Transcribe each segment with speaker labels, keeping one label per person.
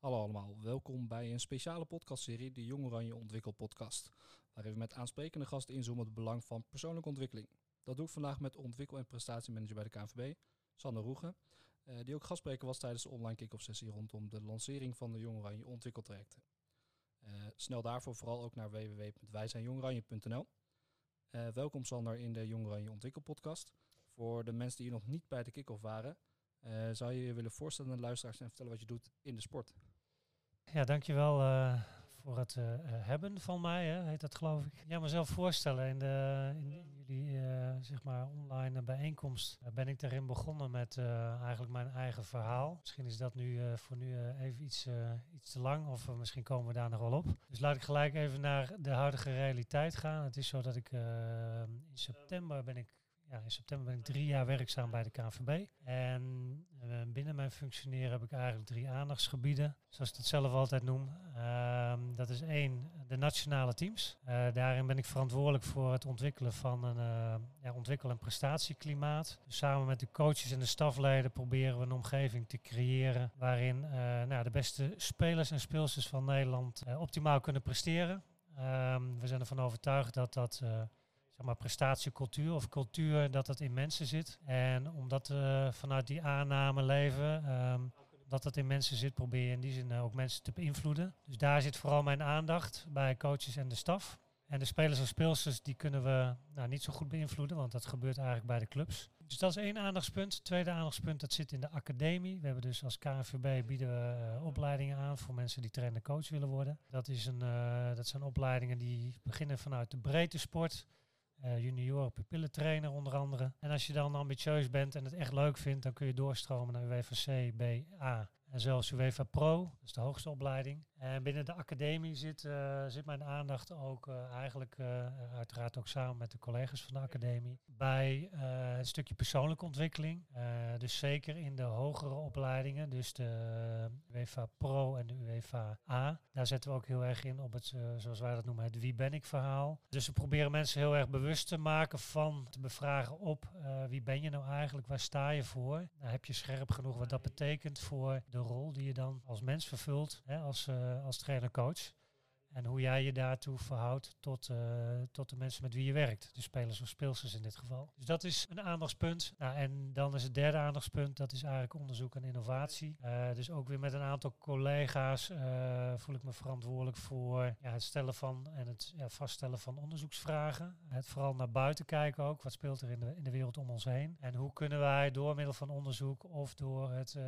Speaker 1: Hallo allemaal, welkom bij een speciale podcastserie, de Jong Oranje Ontwikkel podcast. Waarin we met aansprekende gasten inzoomen op het belang van persoonlijke ontwikkeling. Dat doe ik vandaag met ontwikkel- en prestatiemanager bij de KNVB, Sander Roegen. eh, die ook gastspreker was tijdens de online kick-off sessie rondom de lancering van de Jong Oranje Ontwikkeltrajecten. Eh, snel daarvoor vooral ook naar www.wijzijnjongoranje.nl. Eh welkom Sander in de Jong Oranje Ontwikkel podcast. Voor de mensen die nog niet bij de kick-off waren, zou je je willen voorstellen aan de luisteraars en vertellen wat je doet in de sport?
Speaker 2: Ja, dankjewel uh, voor het uh, hebben van mij, hè, heet dat geloof ik. Ja, mezelf voorstellen. In, de, in jullie zeg maar online bijeenkomst ben ik daarin begonnen met eigenlijk mijn eigen verhaal. Misschien is dat nu voor nu even iets, iets te lang of misschien komen we daar nog wel op. Dus laat ik gelijk even naar de huidige realiteit gaan. Het is zo dat ik in september ben ik ja, in september ben ik drie jaar werkzaam bij de KNVB. En uh, binnen mijn functioneren heb ik eigenlijk drie aandachtsgebieden, zoals ik het zelf altijd noem. Uh, dat is één, de nationale teams. Uh, daarin ben ik verantwoordelijk voor het ontwikkelen van een uh, ja, ontwikkel- en prestatieklimaat. Dus samen met de coaches en de stafleden proberen we een omgeving te creëren waarin nou, de beste spelers en speelsters van Nederland optimaal kunnen presteren. Ehm, we zijn ervan overtuigd dat dat maar, prestatiecultuur of cultuur dat dat in mensen zit. En omdat we vanuit die aanname leven, um, dat dat in mensen zit, probeer je in die zin ook mensen te beïnvloeden. Dus daar zit vooral mijn aandacht bij coaches en de staf. En de spelers en speelsters die kunnen we nou, niet zo goed beïnvloeden, want dat gebeurt eigenlijk bij de clubs. Dus dat is één aandachtspunt. Tweede aandachtspunt, dat zit in de academie. We hebben dus als KNVB bieden we uh, opleidingen aan voor mensen die trainer coach willen worden. Dat, is een, dat zijn opleidingen die beginnen vanuit de breedte sport. Uh, junioren pupillentrainer onder andere. En als je dan ambitieus bent en het echt leuk vindt, dan kun je doorstromen naar UEFA C, B, A en zelfs UEFA Pro, dat is de hoogste opleiding. En binnen de academie zit, uh, zit mijn aandacht ook uh, eigenlijk, uh, uiteraard ook samen met de collega's van de academie, bij een stukje persoonlijke ontwikkeling. dus zeker in de hogere opleidingen, dus de UEFA Pro en de UEFA A. Daar zetten we ook heel erg in op het, zoals wij dat noemen, het wie ben ik verhaal. Dus we proberen mensen heel erg bewust te maken van te bevragen op wie ben je nou eigenlijk, waar sta je voor? Nou, heb je scherp genoeg wat dat betekent voor de rol die je dan als mens vervult, hè, als, uh, als trainer-coach. En hoe jij je daartoe verhoudt tot, uh, tot de mensen met wie je werkt. De spelers of speelsters in dit geval. Dus dat is een aandachtspunt. Nou, en dan is het derde aandachtspunt, dat is eigenlijk onderzoek en innovatie. Uh, dus ook weer met een aantal collega's uh, voel ik me verantwoordelijk voor ja, het stellen van en het ja, vaststellen van onderzoeksvragen. Het vooral naar buiten kijken ook. Wat speelt er in de, in de wereld om ons heen? En hoe kunnen wij door middel van onderzoek of door het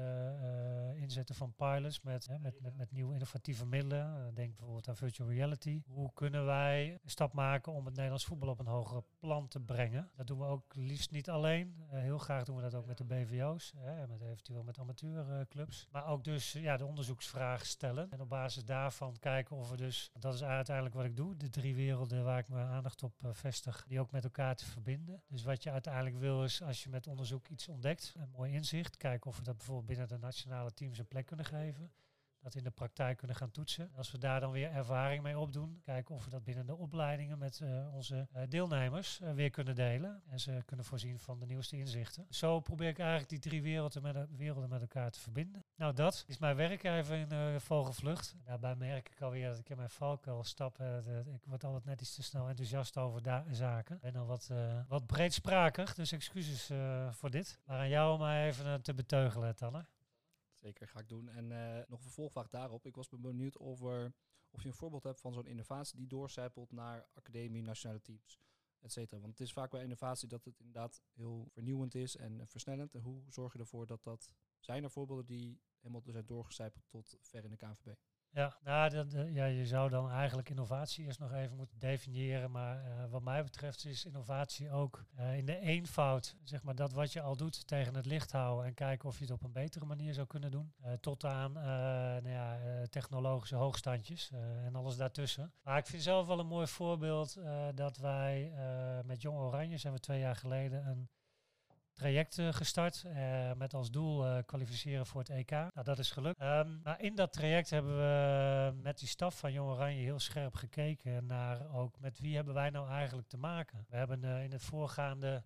Speaker 2: inzetten van pilots met, met, met, met nieuwe innovatieve middelen. denk bijvoorbeeld aan reality. Hoe kunnen wij een stap maken om het Nederlands voetbal op een hogere plan te brengen? Dat doen we ook liefst niet alleen. Uh, heel graag doen we dat ook met de BVO's, hè, met eventueel met amateurclubs. Maar ook dus ja, de onderzoeksvraag stellen. En op basis daarvan kijken of we dus, dat is uiteindelijk wat ik doe, de drie werelden waar ik mijn aandacht op uh, vestig, die ook met elkaar te verbinden. Dus wat je uiteindelijk wil is, als je met onderzoek iets ontdekt, een mooi inzicht, kijken of we dat bijvoorbeeld binnen de nationale teams een plek kunnen geven dat in de praktijk kunnen gaan toetsen. Als we daar dan weer ervaring mee opdoen, kijken of we dat binnen de opleidingen met uh, onze uh, deelnemers uh, weer kunnen delen. En ze kunnen voorzien van de nieuwste inzichten. Zo probeer ik eigenlijk die drie werelden met, werelden met elkaar te verbinden. Nou, dat is mijn werk even in uh, vogelvlucht. Daarbij merk ik alweer dat ik in mijn valkuil stap. ik word altijd net iets te snel enthousiast over zaken. Ben al wat, wat breedsprakig, dus excuses voor dit. Maar aan jou om mij even te beteugelen, Tanner.
Speaker 1: Zeker, ga ik doen. En uh, nog een vervolgvraag daarop. Ik was benieuwd of, er, of je een voorbeeld hebt van zo'n innovatie die doorcijpelt naar academie, nationale teams, et cetera. Want het is vaak bij innovatie dat het inderdaad heel vernieuwend is en versnellend. En hoe zorg je ervoor dat dat... Zijn er voorbeelden die helemaal zijn doorgecijpeld tot ver in de KNVB?
Speaker 2: Ja, nou, uh, ja, je zou dan eigenlijk innovatie eerst nog even moeten definiëren. Maar uh, wat mij betreft is innovatie ook uh, in de eenvoud, zeg maar, dat wat je al doet tegen het licht houden en kijken of je het op een betere manier zou kunnen doen. tot aan nou ja, technologische hoogstandjes en alles daartussen. Maar ik vind zelf wel een mooi voorbeeld dat wij met Jong Oranje zijn we twee jaar geleden een traject gestart uh, met als doel uh, kwalificeren voor het EK. Nou, dat is gelukt. Um, maar in dat traject hebben we met die staf van Jong Oranje heel scherp gekeken naar ook met wie hebben wij nou eigenlijk te maken. We hebben in het voorgaande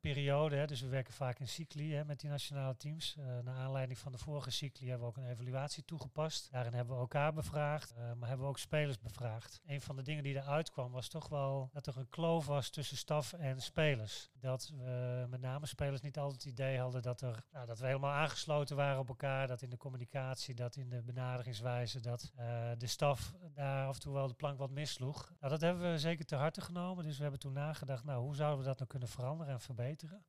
Speaker 2: periode. Hè. Dus we werken vaak in cycli hè, met die nationale teams. Uh, naar aanleiding van de vorige cycli hebben we ook een evaluatie toegepast. Daarin hebben we elkaar bevraagd, uh, maar hebben we ook spelers bevraagd. Een van de dingen die eruit kwam was toch wel dat er een kloof was tussen staf en spelers. Dat we met name spelers niet altijd het idee hadden dat, er, nou, dat we helemaal aangesloten waren op elkaar. Dat in de communicatie, dat in de benaderingswijze, dat de staf daar af en toe wel de plank wat missloeg. Nou, dat hebben we zeker te harte genomen. Dus we hebben toen nagedacht, nou, hoe zouden we dat nou kunnen veranderen en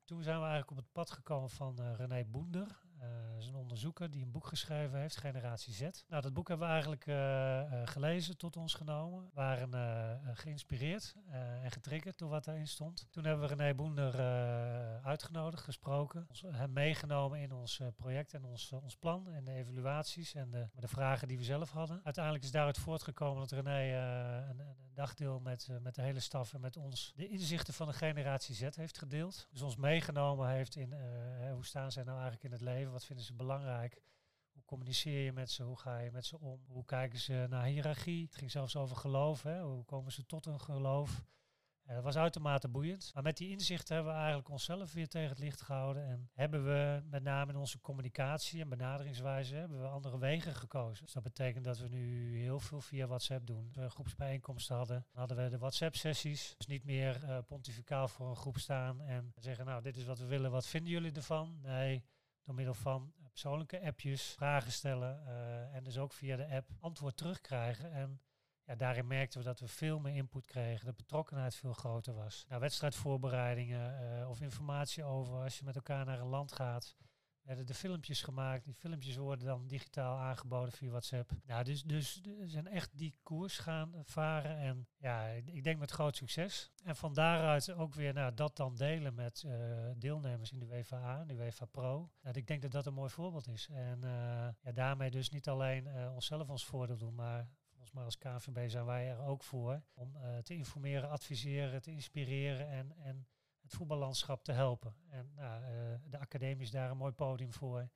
Speaker 2: Toen zijn we eigenlijk op het pad gekomen van uh, René Boender. Uh, een onderzoeker die een boek geschreven heeft, Generatie Z. Nou, dat boek hebben we eigenlijk uh, gelezen, tot ons genomen. Waren geïnspireerd en getriggerd door wat daarin stond. Toen hebben we René Boender uitgenodigd, gesproken. Hem meegenomen in ons project en ons, ons plan en de evaluaties en de, de, vragen die we zelf hadden. Uiteindelijk is daaruit voortgekomen dat René een, een, dagdeel met, met de hele staf en met ons de inzichten van de Generatie Z heeft gedeeld. Dus ons meegenomen heeft in hoe staan zij nou eigenlijk in het leven wat vinden ze belangrijk? Hoe communiceer je met ze? Hoe ga je met ze om? Hoe kijken ze naar hiërarchie? Het ging zelfs over geloof. Hè? Hoe komen ze tot een geloof? Dat was uitermate boeiend. Maar met die inzichten hebben we eigenlijk onszelf weer tegen het licht gehouden. En hebben we met name in onze communicatie en benaderingswijze hebben we andere wegen gekozen. Dus dat betekent dat we nu heel veel via WhatsApp doen. Als we groepsbijeenkomsten hadden, hadden we de WhatsApp-sessies. Dus niet meer uh, pontificaal voor een groep staan en zeggen, nou, dit is wat we willen, wat vinden jullie ervan? Nee, door middel van eh, persoonlijke appjes vragen stellen en dus ook via de app antwoord terugkrijgen. En ja, daarin merkten we dat we veel meer input kregen, de betrokkenheid veel groter was. Nou, wedstrijdvoorbereidingen uh, of informatie over als je met elkaar naar een land gaat, werden de filmpjes gemaakt. Die filmpjes worden dan digitaal aangeboden via WhatsApp. Nou, dus, dus zijn echt die koers gaan varen. En ja, ik denk met groot succes. En van daaruit ook weer nou, dat dan delen met uh, deelnemers in de WVA, de WVA Pro. Nou, ik denk dat dat een mooi voorbeeld is. En uh, ja, daarmee dus niet alleen onszelf ons voordeel doen, maar volgens mij als KVB zijn wij er ook voor. Om te informeren, adviseren, te inspireren en, en het voetballandschap te helpen. En nou, uh, de academie is daar een mooi podium voor.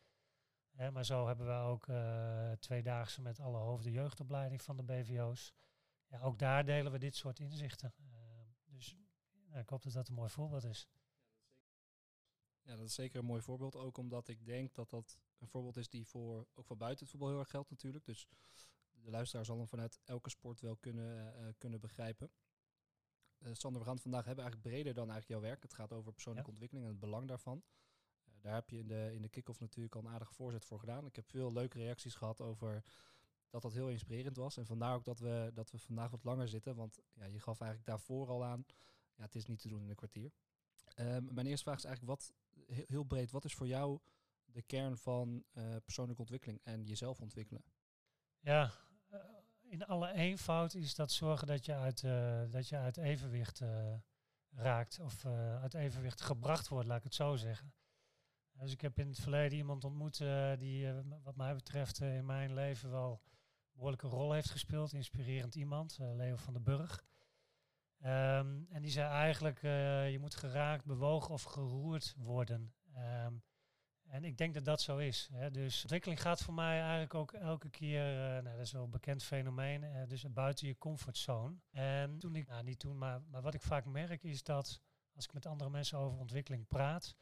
Speaker 2: Hè, maar zo hebben we ook uh, tweedaagse met alle hoofden jeugdopleiding van de BVO's. Ja, ook daar delen we dit soort inzichten. Dus ik hoop dat dat een mooi voorbeeld is.
Speaker 1: Ja, dat is zeker een mooi voorbeeld. Ook omdat ik denk dat dat een voorbeeld is die voor, ook voor buiten het voetbal heel erg geldt natuurlijk. Dus de luisteraar zal hem vanuit elke sport wel kunnen, kunnen begrijpen. Uh, Sander, we gaan het vandaag hebben eigenlijk breder dan eigenlijk jouw werk. Het gaat over persoonlijke ja. ontwikkeling en het belang daarvan. Uh, daar heb je in de, in de kick-off natuurlijk al een aardige voorzet voor gedaan. Ik heb veel leuke reacties gehad over dat dat heel inspirerend was. En vandaar ook dat we, dat we vandaag wat langer zitten. Want ja, je gaf eigenlijk daarvoor al aan, ja, het is niet te doen in een kwartier. Um, mijn eerste vraag is eigenlijk wat, heel, heel, breed, wat is voor jou de kern van uh, persoonlijke ontwikkeling en jezelf ontwikkelen?
Speaker 2: Ja, in alle eenvoud is dat zorgen dat je uit, uh, dat je uit evenwicht uh, raakt. Of uh, uit evenwicht gebracht wordt, laat ik het zo zeggen. Dus ik heb in het verleden iemand ontmoet die wat mij betreft in mijn leven wel een behoorlijke rol heeft gespeeld. Inspirerend iemand, Leo van den Burg. Um, en die zei eigenlijk, je moet geraakt, bewogen of geroerd worden. Um, en ik denk dat dat zo is. Hè. Dus ontwikkeling gaat voor mij eigenlijk ook elke keer, uh, nou, dat is wel een bekend fenomeen, uh, dus buiten je comfortzone. En toen ik, nou niet toen, maar, maar wat ik vaak merk is dat als ik met andere mensen over ontwikkeling praat,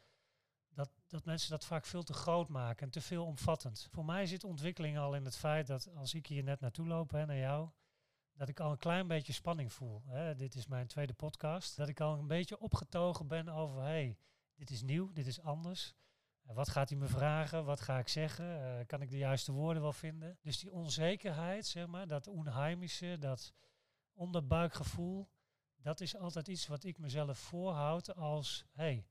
Speaker 2: dat, dat mensen dat vaak veel te groot maken en te veel omvattend. Voor mij zit ontwikkeling al in het feit dat als ik hier net naartoe loop, hè, naar jou, dat ik al een klein beetje spanning voel. Hè. Dit is mijn tweede podcast. Dat ik al een beetje opgetogen ben over, hey, dit is nieuw, dit is anders. Wat gaat hij me vragen? Wat ga ik zeggen? Uh, kan ik de juiste woorden wel vinden? Dus die onzekerheid, zeg maar, dat onheimische, dat onderbuikgevoel, dat is altijd iets wat ik mezelf voorhoud als, hey,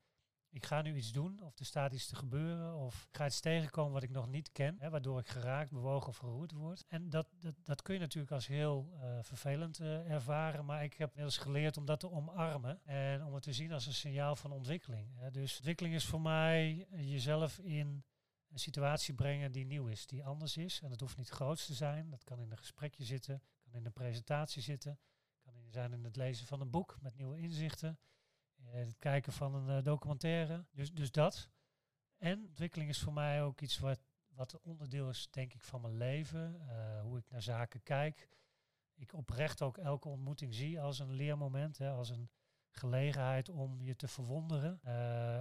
Speaker 2: ik ga nu iets doen, of er staat iets te gebeuren, of ik ga iets tegenkomen wat ik nog niet ken, hè, waardoor ik geraakt, bewogen of geroerd word. En dat, dat, dat kun je natuurlijk als heel uh, vervelend uh, ervaren, maar ik heb inmiddels geleerd om dat te omarmen en om het te zien als een signaal van ontwikkeling. Hè. Dus ontwikkeling is voor mij jezelf in een situatie brengen die nieuw is, die anders is. En dat hoeft niet groot te zijn, dat kan in een gesprekje zitten, kan in een presentatie zitten, kan in zijn in het lezen van een boek met nieuwe inzichten. Uh, het kijken van een uh, documentaire. Dus, dus dat. En ontwikkeling is voor mij ook iets wat, wat onderdeel is, denk ik, van mijn leven. Uh, hoe ik naar zaken kijk. Ik oprecht ook elke ontmoeting zie als een leermoment, hè, als een gelegenheid om je te verwonderen.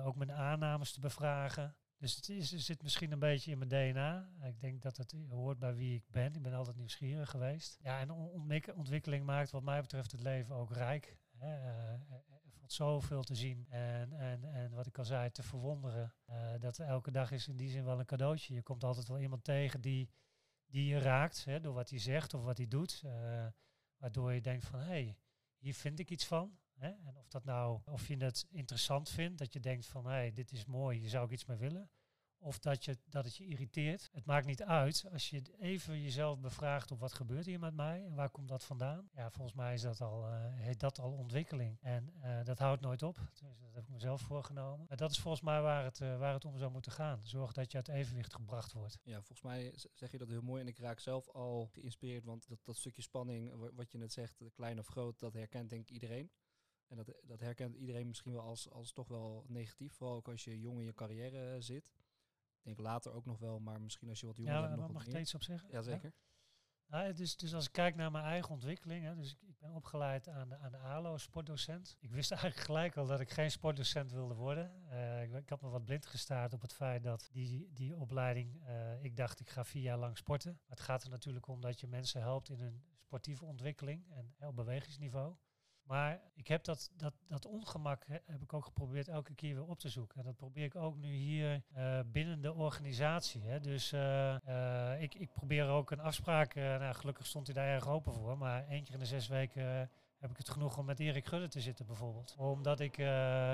Speaker 2: Ook mijn aannames te bevragen. Dus het, is, zit misschien een beetje in mijn DNA. Ik denk dat het hoort bij wie ik ben. Ik ben altijd nieuwsgierig geweest. Ja, en ontwikkeling maakt wat mij betreft het leven ook rijk. Hè. Zoveel te zien en, en, en wat ik al zei, te verwonderen. dat elke dag is in die zin wel een cadeautje. Je komt altijd wel iemand tegen die, die je raakt hè, door wat hij zegt of wat hij doet. waardoor je denkt van, hé, hey, hier vind ik iets van. Hè? En of dat nou, of je het interessant vindt, dat je denkt van hé, hey, dit is mooi, hier zou ik iets mee willen. Of dat, je, dat het je irriteert. Het maakt niet uit als je even jezelf bevraagt op wat gebeurt hier met mij en waar komt dat vandaan. Ja, volgens mij is dat al, uh, heet dat al ontwikkeling. En uh, dat houdt nooit op. Dus dat heb ik mezelf voorgenomen. En dat is volgens mij waar het, uh, waar het om zou moeten gaan. Zorg dat je uit evenwicht gebracht wordt.
Speaker 1: Ja, volgens mij zeg je dat heel mooi. En ik raak zelf al geïnspireerd. Want dat, dat stukje spanning, wat je net zegt, klein of groot, dat herkent denk ik iedereen. En dat, dat herkent iedereen misschien wel als, als toch wel negatief. Vooral ook als je jong in je carrière zit. Ik denk later ook nog wel, maar misschien als je wat jonger
Speaker 2: ja,
Speaker 1: bent.
Speaker 2: nog mag ik er iets op zeggen?
Speaker 1: Jazeker.
Speaker 2: Ja? Nou, dus, dus als ik kijk naar mijn eigen ontwikkeling, hè, dus ik, ik, ben opgeleid aan de, aan de ALO, sportdocent. Ik wist eigenlijk gelijk al dat ik geen sportdocent wilde worden. Uh, ik, ik, had me wat blind gestaard op het feit dat die, die opleiding, uh, ik dacht ik ga vier jaar lang sporten. Maar het gaat er natuurlijk om dat je mensen helpt in hun sportieve ontwikkeling en hè, op bewegingsniveau. Maar ik heb dat, dat, dat ongemak heb ik ook geprobeerd elke keer weer op te zoeken. En dat probeer ik ook nu hier uh, binnen de organisatie. Hè. Dus uh, uh, ik, ik probeer ook een afspraak, nou gelukkig stond hij daar erg open voor, maar één keer in de zes weken heb ik het genoeg om met Erik Gudde te zitten bijvoorbeeld. Omdat ik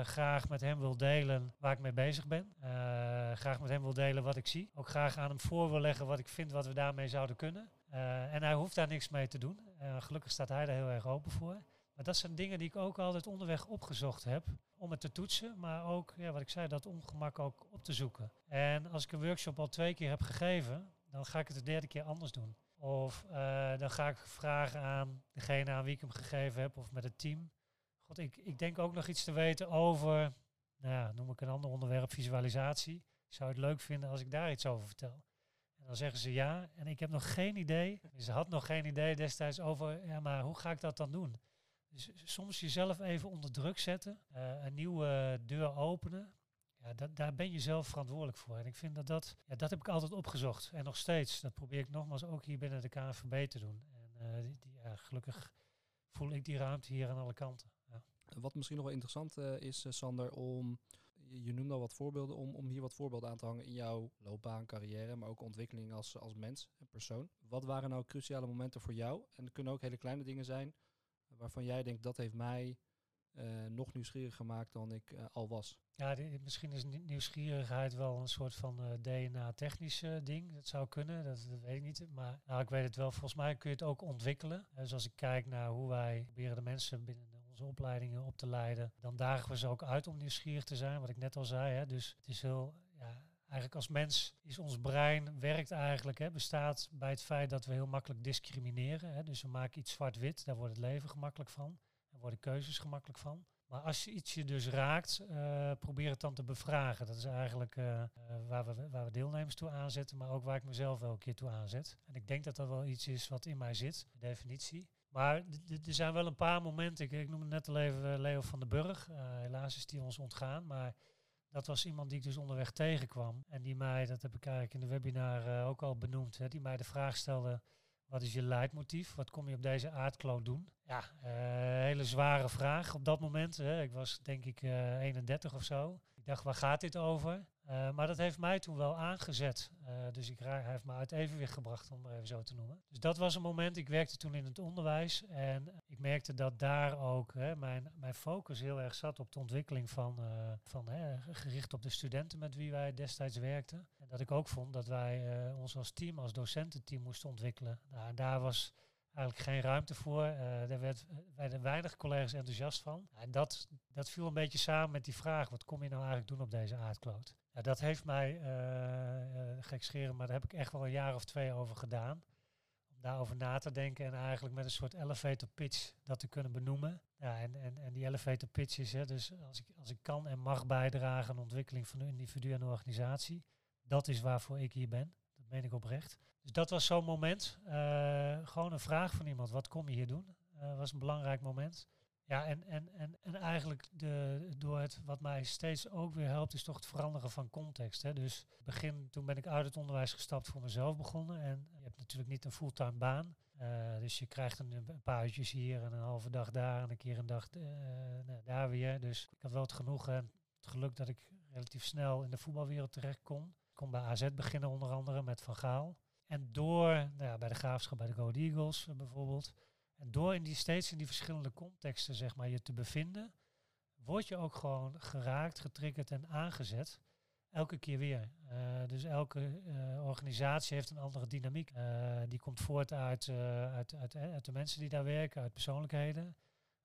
Speaker 2: graag met hem wil delen waar ik mee bezig ben. graag met hem wil delen wat ik zie. Ook graag aan hem voor wil leggen wat ik vind wat we daarmee zouden kunnen. en hij hoeft daar niks mee te doen. gelukkig staat hij daar heel erg open voor. Maar dat zijn dingen die ik ook altijd onderweg opgezocht heb om het te toetsen, maar ook, ja, wat ik zei, dat ongemak ook op te zoeken. En als ik een workshop al twee keer heb gegeven, dan ga ik het de derde keer anders doen. Of uh, dan ga ik vragen aan degene aan wie ik hem gegeven heb of met het team. God, ik, ik denk ook nog iets te weten over, nou ja, noem ik een ander onderwerp, visualisatie. Zou het leuk vinden als ik daar iets over vertel? En dan zeggen ze ja, en ik heb nog geen idee. Ze had nog geen idee destijds over, ja, maar hoe ga ik dat dan doen? Soms jezelf even onder druk zetten, uh, een nieuwe deur openen. Ja, dat, daar ben je zelf verantwoordelijk voor. En ik vind dat dat, ja, dat heb ik altijd opgezocht. En nog steeds, dat probeer ik nogmaals ook hier binnen de KNVB te doen. En uh, die, gelukkig voel ik die ruimte hier aan alle kanten. Ja.
Speaker 1: Wat misschien nog wel interessant uh, is, Sander, om je noemde al wat voorbeelden om, om hier wat voorbeelden aan te hangen in jouw loopbaan, carrière, maar ook ontwikkeling als, als mens en persoon. Wat waren nou cruciale momenten voor jou? En het kunnen ook hele kleine dingen zijn, waarvan jij denkt dat heeft mij uh, nog nieuwsgieriger gemaakt dan ik uh, al was?
Speaker 2: Ja, misschien is nieuwsgierigheid wel een soort van uh, DNA-technisch ding. Dat zou kunnen, dat, dat, weet ik niet. Maar nou, ik weet het wel, volgens mij kun je het ook ontwikkelen. Dus als ik kijk naar hoe wij proberen de mensen binnen onze opleidingen op te leiden, dan dagen we ze ook uit om nieuwsgierig te zijn, wat ik net al zei. Hè. Dus het is heel ja, eigenlijk als mens is ons brein, werkt eigenlijk, hè, bestaat bij het feit dat we heel makkelijk discrimineren. Hè. Dus we maken iets zwart-wit, daar wordt het leven gemakkelijk van. Daar worden keuzes gemakkelijk van. Maar als je iets je dus raakt, uh, probeer het dan te bevragen. Dat is eigenlijk uh, uh, waar, we, waar we deelnemers toe aanzetten, maar ook waar ik mezelf wel een keer toe aanzet. En ik denk dat dat wel iets is wat in mij zit, de definitie. Maar er zijn wel een paar momenten. Ik, ik noemde net al even Leo van den Burg. helaas is die ons ontgaan. Maar dat was iemand die ik dus onderweg tegenkwam. En die mij, dat heb ik eigenlijk in de webinar uh, ook al benoemd, hè, die mij de vraag stelde, wat is je leidmotief? Wat kom je op deze aardkloot doen? Ja, uh, hele zware vraag op dat moment. Hè. Ik was denk ik uh, 31 of zo. Ik dacht, waar gaat dit over? Uh, maar dat heeft mij toen wel aangezet. Uh, dus ik hij heeft me uit evenwicht gebracht, om het even zo te noemen. Dus dat was een moment. Ik werkte toen in het onderwijs. En ik merkte dat daar ook hè, mijn, mijn focus heel erg zat op de ontwikkeling van, uh, van hè, gericht op de studenten met wie wij destijds werkten. En dat ik ook vond dat wij ons als team, als docententeam moesten ontwikkelen. Nou, daar was eigenlijk geen ruimte voor. Uh, daar werd, werden weinig collega's enthousiast van. En dat, dat viel een beetje samen met die vraag, wat kom je nou eigenlijk doen op deze aardkloot? Ja, dat heeft mij uh, uh, gek scheren, maar daar heb ik echt wel een jaar of twee over gedaan. Om daarover na te denken en eigenlijk met een soort elevator pitch dat te kunnen benoemen. Ja, en, en, en die elevator pitch is, hè, dus als ik, als ik kan en mag bijdragen aan de ontwikkeling van een individu en een organisatie, dat is waarvoor ik hier ben. Dat meen ik oprecht. Dus dat was zo'n moment. Uh, gewoon een vraag van iemand, wat kom je hier doen? Uh, was een belangrijk moment. Ja, en, en, en, en eigenlijk de, door het, wat mij steeds ook weer helpt, is toch het veranderen van context. Hè. Dus begin, toen ben ik uit het onderwijs gestapt voor mezelf begonnen. En je hebt natuurlijk niet een fulltime baan. Uh, dus je krijgt een, paar uurtjes hier en een halve dag daar en een keer een dag uh, nou, daar weer. Dus ik had wel het genoegen en het geluk dat ik relatief snel in de voetbalwereld terecht kon. Ik kon bij AZ beginnen onder andere met Van Gaal. En door, nou bij de Graafschap, bij de Go Eagles bijvoorbeeld door in die steeds in die verschillende contexten zeg maar, je te bevinden, word je ook gewoon geraakt, getriggerd en aangezet. Elke keer weer. Uh, dus elke uh, organisatie heeft een andere dynamiek. Uh, die komt voort uit, uit, de mensen die daar werken, uit persoonlijkheden,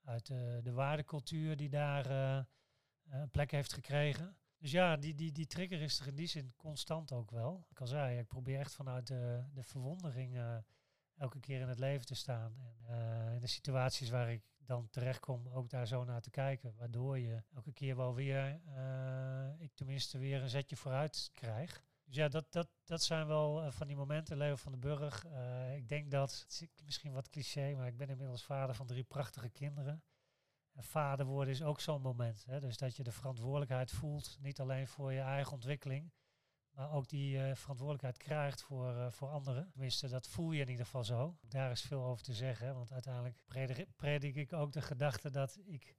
Speaker 2: uit de waardecultuur die daar een plek heeft gekregen. Dus ja, die, die, die trigger is er in die zin constant ook wel. Ik al zei, ik probeer echt vanuit de, de verwondering elke keer in het leven te staan. En uh, in de situaties waar ik dan terechtkom, ook daar zo naar te kijken. Waardoor je elke keer wel weer, uh, ik tenminste weer een zetje vooruit krijg. Dus ja, dat, dat, dat zijn wel uh, van die momenten, Leo van den Burg. ik denk dat, misschien wat cliché, maar ik ben inmiddels vader van drie prachtige kinderen. En vader worden is ook zo'n moment. Hè? Dus dat je de verantwoordelijkheid voelt, niet alleen voor je eigen ontwikkeling, maar ook die uh, verantwoordelijkheid krijgt voor, uh, voor anderen. Tenminste, dat voel je in ieder geval zo. Daar is veel over te zeggen, want uiteindelijk predik, ik ook de gedachte dat ik,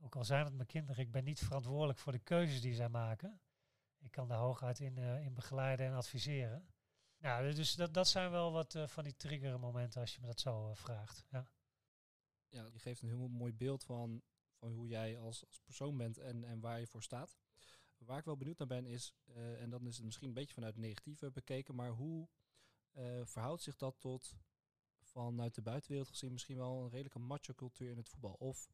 Speaker 2: ook al zijn het mijn kinderen, ik ben niet verantwoordelijk voor de keuzes die zij maken. Ik kan daar hooguit in, uh, in begeleiden en adviseren. Nou, dus dat, dat zijn wel wat van die triggermomenten als je me dat zo vraagt. Ja.
Speaker 1: ja, je geeft een heel mooi beeld van, van hoe jij als, als persoon bent en, en waar je voor staat. Waar ik wel benieuwd naar ben is, uh, en dan is het misschien een beetje vanuit negatieve bekeken, maar hoe uh, verhoudt zich dat tot vanuit de buitenwereld gezien misschien wel een redelijke macho cultuur in het voetbal? Of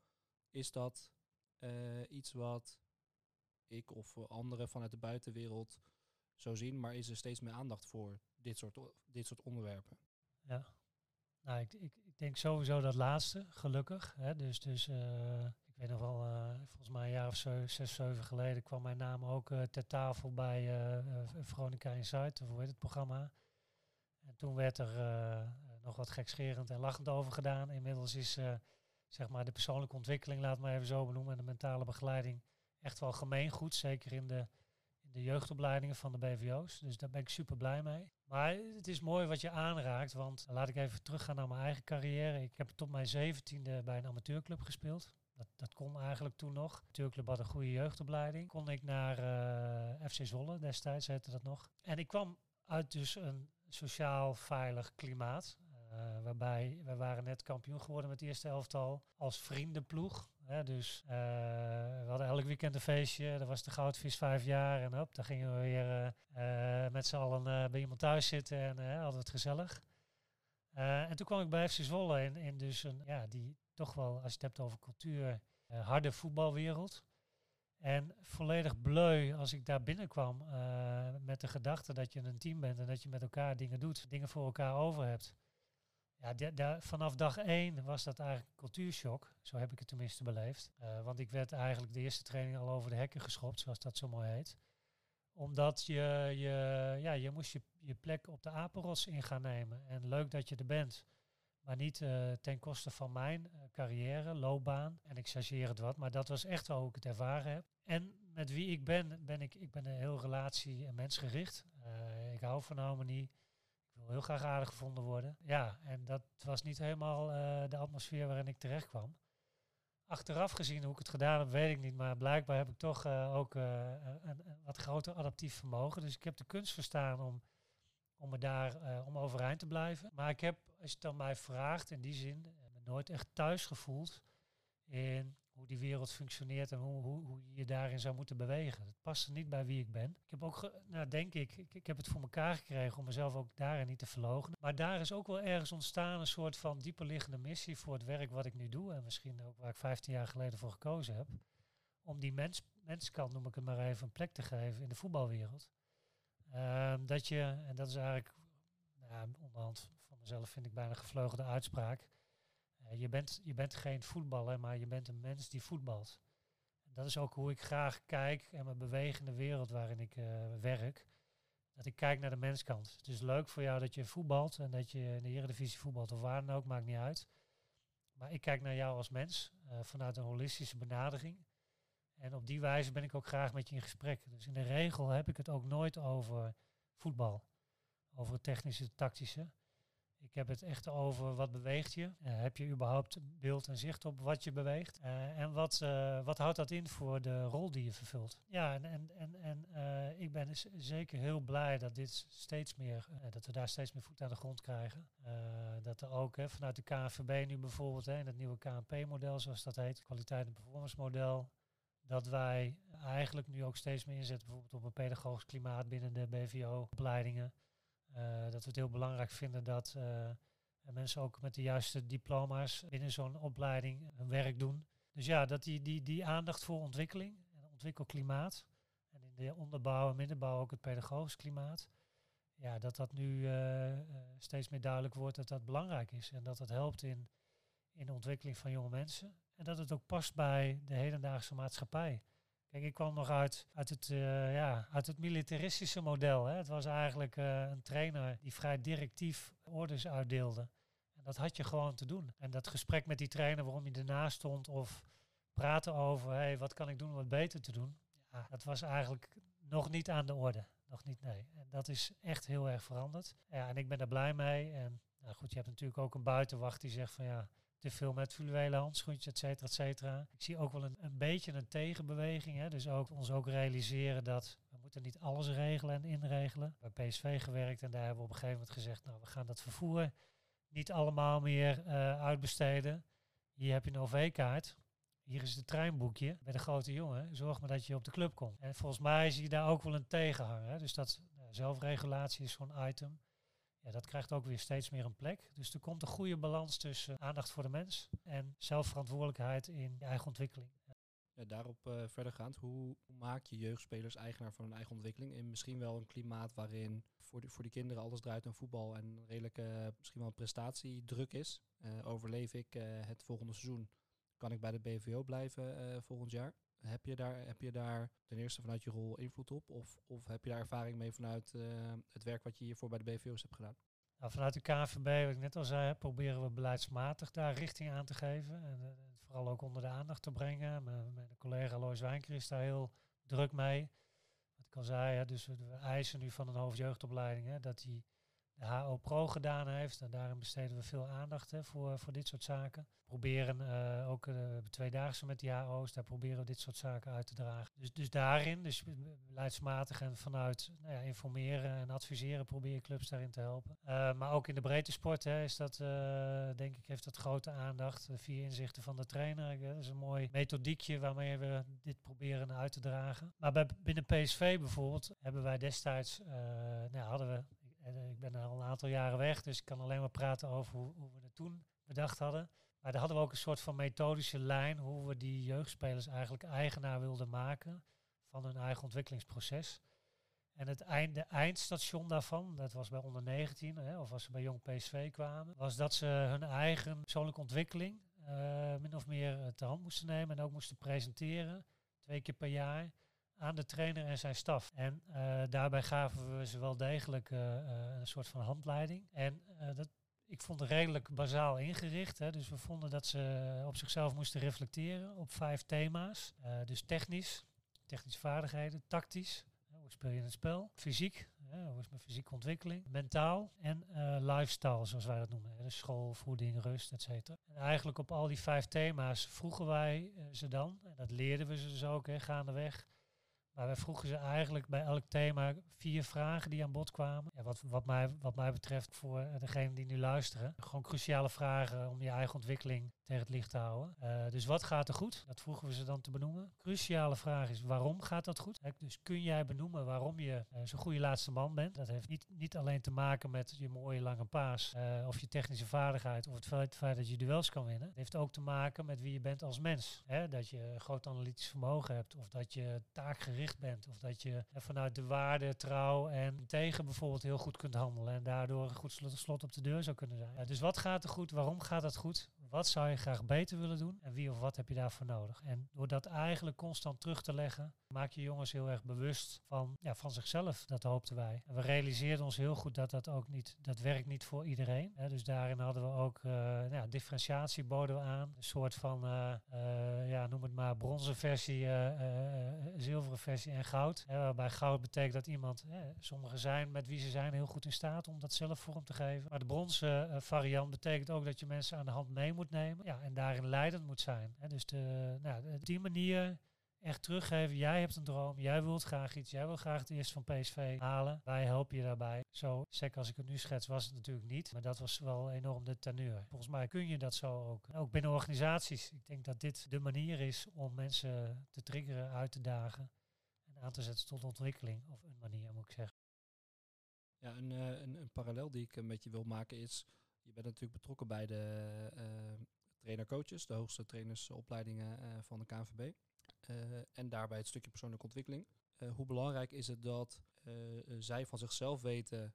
Speaker 1: is dat uh, iets wat ik of anderen vanuit de buitenwereld zo zien, maar is er steeds meer aandacht voor dit soort, dit soort onderwerpen?
Speaker 2: Ja, nou, ik, ik, denk sowieso dat laatste, gelukkig. Hè? Dus, dus weet nog wel, uh, volgens mij een jaar of zo, zes, zeven geleden kwam mijn naam ook uh, ter tafel bij uh, Veronica Insight, of hoe het programma. En toen werd er nog wat gekscherend en lachend over gedaan. Inmiddels is zeg maar de persoonlijke ontwikkeling, laat maar even zo benoemen, en de mentale begeleiding echt wel gemeengoed. Zeker in de, in de jeugdopleidingen van de BVO's. Dus daar ben ik super blij mee. Maar het is mooi wat je aanraakt, want laat ik even teruggaan naar mijn eigen carrière. Ik heb tot mijn zeventiende bij een amateurclub gespeeld. Dat, dat kon eigenlijk toen nog. Turkclub had een goede jeugdopleiding. Kon ik naar eh, FC Zwolle, destijds heette dat nog. En ik kwam uit dus een sociaal veilig klimaat. Uh, waarbij we waren net kampioen geworden met het eerste elftal als vriendenploeg. Hè, dus uh, we hadden elk weekend een feestje. Dat was de Goudvis vijf jaar. En op, dan gingen we weer met z'n allen bij iemand thuis zitten en hadden we het gezellig. en toen kwam ik bij FC Zwolle in, in dus een, ja, die, toch wel, als je het hebt over cultuur, uh, harde voetbalwereld. En volledig bleu als ik daar binnenkwam uh, met de gedachte dat je een team bent en dat je met elkaar dingen doet, dingen voor elkaar over hebt. Ja, vanaf dag één was dat eigenlijk een cultuurshock. Zo heb ik het tenminste beleefd. Uh, want ik werd eigenlijk de eerste training al over de hekken geschopt, zoals dat zo mooi heet. Omdat je, je, ja, je moest je, je plek op de apenrots in gaan nemen. En leuk dat je er bent. Maar niet uh, ten koste van mijn uh, carrière, loopbaan. En ik chargeer het wat, maar dat was echt wel hoe ik het ervaren heb. En met wie ik ben, ben ik, ik ben een heel relatie- en mensgericht. Uh, ik hou van harmonie. Ik wil heel graag aardig gevonden worden. Ja, en dat was niet helemaal de atmosfeer waarin ik terecht kwam. Achteraf gezien hoe ik het gedaan heb, weet ik niet. Maar blijkbaar heb ik toch ook een, een, wat groter adaptief vermogen. Dus ik heb de kunst verstaan om om me daar om overeind te blijven. Maar ik heb, als je het dan mij vraagt, in die zin, eh, me nooit echt thuis gevoeld in hoe die wereld functioneert en hoe, hoe, hoe je daarin zou moeten bewegen. Dat past niet bij wie ik ben. Ik heb ook, nou denk ik, ik, ik heb het voor elkaar gekregen om mezelf ook daarin niet te verlogen. Maar daar is ook wel ergens ontstaan een soort van dieperliggende missie voor het werk wat ik nu doe. En misschien ook waar ik 15 jaar geleden voor gekozen heb. Om die mens, menskant, noem ik het maar even, een plek te geven in de voetbalwereld. Um, dat je, en dat is eigenlijk nou, onderhand mezelf vind ik bijna gevleugelde uitspraak. Uh, je, bent, je bent geen voetballer, maar je bent een mens die voetbalt. Dat is ook hoe ik graag kijk en me beweeg in de wereld waarin ik uh, werk. Dat ik kijk naar de menskant. Het is leuk voor jou dat je voetbalt en dat je in de Eredivisie voetbalt of waar dan ook, maakt niet uit. Maar ik kijk naar jou als mens vanuit een holistische benadering. En op die wijze ben ik ook graag met je in gesprek. Dus in de regel heb ik het ook nooit over voetbal. Over het technische, tactische. Ik heb het echt over wat beweegt je. Uh, heb je überhaupt beeld en zicht op wat je beweegt? Uh, en wat, uh, wat houdt dat in voor de rol die je vervult? Ja, en, en, en, en ik ben zeker heel blij dat dit steeds meer, dat we daar steeds meer voet aan de grond krijgen. dat er ook hè, vanuit de KNVB nu bijvoorbeeld, hè, in het nieuwe KNP-model zoals dat heet, kwaliteit en performance model, dat wij eigenlijk nu ook steeds meer inzetten bijvoorbeeld op een pedagogisch klimaat binnen de BVO-opleidingen. Uh, dat we het heel belangrijk vinden dat uh, mensen ook met de juiste diploma's binnen zo'n opleiding hun werk doen. Dus ja, dat die, die, die aandacht voor ontwikkeling en ontwikkelklimaat. En in de onderbouw en middenbouw ook het pedagogisch klimaat. Ja, dat dat nu uh, steeds meer duidelijk wordt dat dat belangrijk is. En dat dat helpt in, in de ontwikkeling van jonge mensen. En dat het ook past bij de hedendaagse maatschappij. Kijk, ik kwam nog uit, uit, het, uh, ja, uit het militaristische model. Hè. Het was eigenlijk uh, een trainer die vrij directief orders uitdeelde. En dat had je gewoon te doen. En dat gesprek met die trainer waarom je ernaast stond of praten over hey, wat kan ik doen om het beter te doen. Ja, dat was eigenlijk nog niet aan de orde. Nog niet, nee. En dat is echt heel erg veranderd. Ja, en ik ben daar blij mee. En nou goed, je hebt natuurlijk ook een buitenwacht die zegt van ja, te veel met fluwele handschoentjes, et cetera, et cetera. Ik zie ook wel een, een beetje een tegenbeweging. Hè. Dus ook ons ook realiseren dat we moeten niet alles regelen en inregelen. Bij PSV gewerkt en daar hebben we op een gegeven moment gezegd, nou we gaan dat vervoer niet allemaal meer uh, uitbesteden. Hier heb je een OV-kaart. Hier is het treinboekje bij de grote jongen. Zorg maar dat je op de club komt. En volgens mij zie je daar ook wel een tegenhanger. Hè. Dus dat uh, zelfregulatie is zo'n item ja, dat krijgt ook weer steeds meer een plek. Dus er komt een goede balans tussen aandacht voor de mens en zelfverantwoordelijkheid in je eigen ontwikkeling.
Speaker 1: Ja, daarop uh, verdergaand, hoe maak je jeugdspelers eigenaar van hun eigen ontwikkeling in misschien wel een klimaat waarin voor, die, voor die kinderen alles draait om voetbal en redelijk uh, misschien wel een prestatiedruk is? Uh, overleef ik het volgende seizoen? Kan ik bij de BVO blijven volgend jaar? Heb je, daar, heb je daar ten eerste vanuit je rol invloed op? Of, of heb je daar ervaring mee vanuit uh, het werk wat je hiervoor bij de BVO's hebt gedaan?
Speaker 2: Nou, vanuit de KNVB, wat ik net al zei, proberen we beleidsmatig daar richting aan te geven. En uh, vooral ook onder de aandacht te brengen. Mijn, collega Lois Wijnker is daar heel druk mee. Wat ik al zei, dus we, eisen nu van een hoofdjeugdopleiding hè, dat hij de HO Pro gedaan heeft. En daarin besteden we veel aandacht hè, voor, voor dit soort zaken. Proberen uh, ook uh, tweedaagse met die HO's, daar proberen we dit soort zaken uit te dragen. Dus, dus daarin, dus beleidsmatig en vanuit nou ja, informeren en adviseren, probeer je clubs daarin te helpen. Uh, maar ook in de breedte sport hè, is dat, denk ik, heeft dat grote aandacht. via inzichten van de trainer. dat is een mooi methodiekje waarmee we dit proberen uit te dragen. Maar bij, binnen PSV bijvoorbeeld hebben wij destijds, nou, hadden we uh, ik ben al een aantal jaren weg, dus ik kan alleen maar praten over hoe, we het toen bedacht hadden. Maar daar hadden we ook een soort van methodische lijn hoe we die jeugdspelers eigenlijk eigenaar wilden maken van hun eigen ontwikkelingsproces. En het einde, eindstation daarvan, dat was bij onder 19, hè, of als ze bij jong PSV kwamen, was dat ze hun eigen persoonlijke ontwikkeling uh, min of meer te hand moesten nemen en ook moesten presenteren, twee keer per jaar aan de trainer en zijn staf. En uh, daarbij gaven we ze wel degelijk uh, een soort van handleiding. En dat, ik vond het redelijk bazaal ingericht. Hè. Dus we vonden dat ze op zichzelf moesten reflecteren op vijf thema's. dus technisch, technische vaardigheden, tactisch, hoe speel je het spel? Fysiek, hoe is mijn fysieke ontwikkeling? Mentaal en lifestyle, zoals wij dat noemen. Dus school, voeding, rust, et cetera. En eigenlijk op al die vijf thema's vroegen wij ze dan, en dat leerden we ze dus ook hè, gaandeweg, maar wij vroegen ze eigenlijk bij elk thema vier vragen die aan bod kwamen. Ja, wat, wat, mij, wat mij betreft voor degenen die nu luisteren. Gewoon cruciale vragen om je eigen ontwikkeling tegen het licht te houden. Uh, dus wat gaat er goed? Dat vroegen we ze dan te benoemen. Cruciale vraag is waarom gaat dat goed? Dus kun jij benoemen waarom je uh, zo'n goede laatste man bent? Dat heeft niet, niet alleen te maken met je mooie lange paas uh, of je technische vaardigheid of het feit, dat je duels kan winnen. Het heeft ook te maken met wie je bent als mens. Dat je groot analytisch vermogen hebt of dat je taakgericht bent of dat je vanuit de waarde, trouw en tegen bijvoorbeeld heel goed kunt handelen en daardoor een goed slot, slot op de deur zou kunnen zijn. dus wat gaat er goed? Waarom gaat het goed? Wat zou je graag beter willen doen en wie of wat heb je daarvoor nodig. En door dat eigenlijk constant terug te leggen, maak je jongens heel erg bewust van, ja, van zichzelf. Dat hoopten wij. En we realiseerden ons heel goed dat dat ook niet, dat werkt niet voor iedereen. Hè. Dus daarin hadden we ook uh, ja, differentiatie boden we aan. Een soort van, uh, uh, ja, noem het maar, bronzen versie, zilveren versie en goud. Hè, waarbij goud betekent dat iemand, sommigen zijn met wie ze zijn heel goed in staat om dat zelf vorm te geven. Maar de bronzen variant betekent ook dat je mensen aan de hand mee moet nemen. Ja, en daarin leidend moet zijn. Hè. Dus de, nou, die manier echt teruggeven. Jij hebt een droom, jij wilt graag iets, jij wil graag het eerste van PSV halen. Wij helpen je daarbij. Zo sec als ik het nu schets was het natuurlijk niet, maar dat was wel enorm de teneur. Volgens mij kun je dat zo ook. Ook binnen organisaties. Ik denk dat dit de manier is om mensen te triggeren, uit te dagen en aan te zetten tot ontwikkeling. Of een manier moet ik zeggen.
Speaker 1: Ja, een, uh, een, een, parallel die ik een beetje wil maken is, je bent natuurlijk betrokken bij de uh, trainer-coaches, de hoogste trainersopleidingen uh, van de KNVB. Uh, en daarbij het stukje persoonlijke ontwikkeling. Uh, hoe belangrijk is het dat uh, zij van zichzelf weten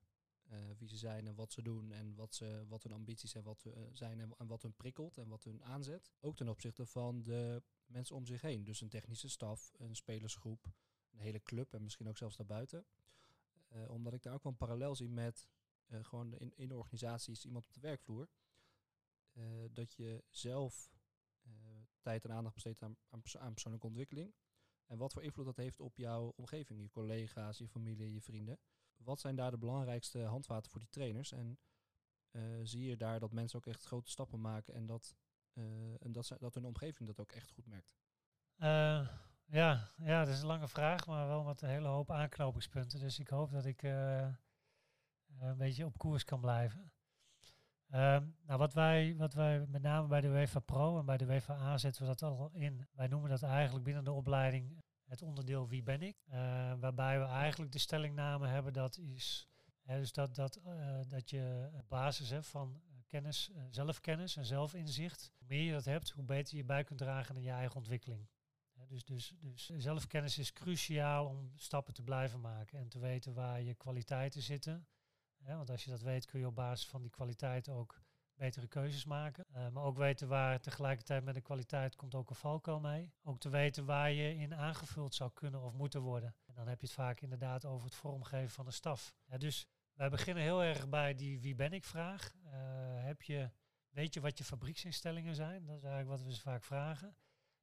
Speaker 1: wie ze zijn en wat ze doen en wat, ze, wat hun ambities en wat zijn en, en, wat hun prikkelt en wat hun aanzet. Ook ten opzichte van de mensen om zich heen. Dus een technische staf, een spelersgroep, een hele club en misschien ook zelfs daarbuiten. omdat ik daar ook wel een parallel zie met gewoon in, in organisaties iemand op de werkvloer. dat je zelf tijd en aandacht besteedt aan, aan, persoonlijke ontwikkeling. En wat voor invloed dat heeft op jouw omgeving, je collega's, je familie, je vrienden. Wat zijn daar de belangrijkste handvaten voor die trainers? En zie je daar dat mensen ook echt grote stappen maken en dat, en dat, dat hun omgeving dat ook echt goed merkt?
Speaker 2: Ja, ja, dat is een lange vraag, maar wel met een hele hoop aanknopingspunten. Dus ik hoop dat ik een beetje op koers kan blijven. Um, nou, wat wij, wat wij met name bij de UEFA Pro en bij de UEFA A zetten we dat al in. Wij noemen dat eigenlijk binnen de opleiding het onderdeel Wie ben ik? Uh, waarbij we eigenlijk de stellingname hebben dat is. Hè, dus dat, dat, uh, dat je op basis hè, van kennis, zelfkennis en zelfinzicht, hoe meer je dat hebt, hoe beter je bij kunt dragen in je eigen ontwikkeling. Dus, dus, dus zelfkennis is cruciaal om stappen te blijven maken en te weten waar je kwaliteiten zitten want als je dat weet, kun je op basis van die kwaliteit ook betere keuzes maken. Uh, maar ook weten waar tegelijkertijd met de kwaliteit komt ook een valkuil mee. Ook te weten waar je in aangevuld zou kunnen of moeten worden. En dan heb je het vaak inderdaad over het vormgeven van de staf. Ja, dus wij beginnen heel erg bij die wie ben ik vraag. Uh, heb je, weet je wat je fabrieksinstellingen zijn? Dat is eigenlijk wat we ze vaak vragen.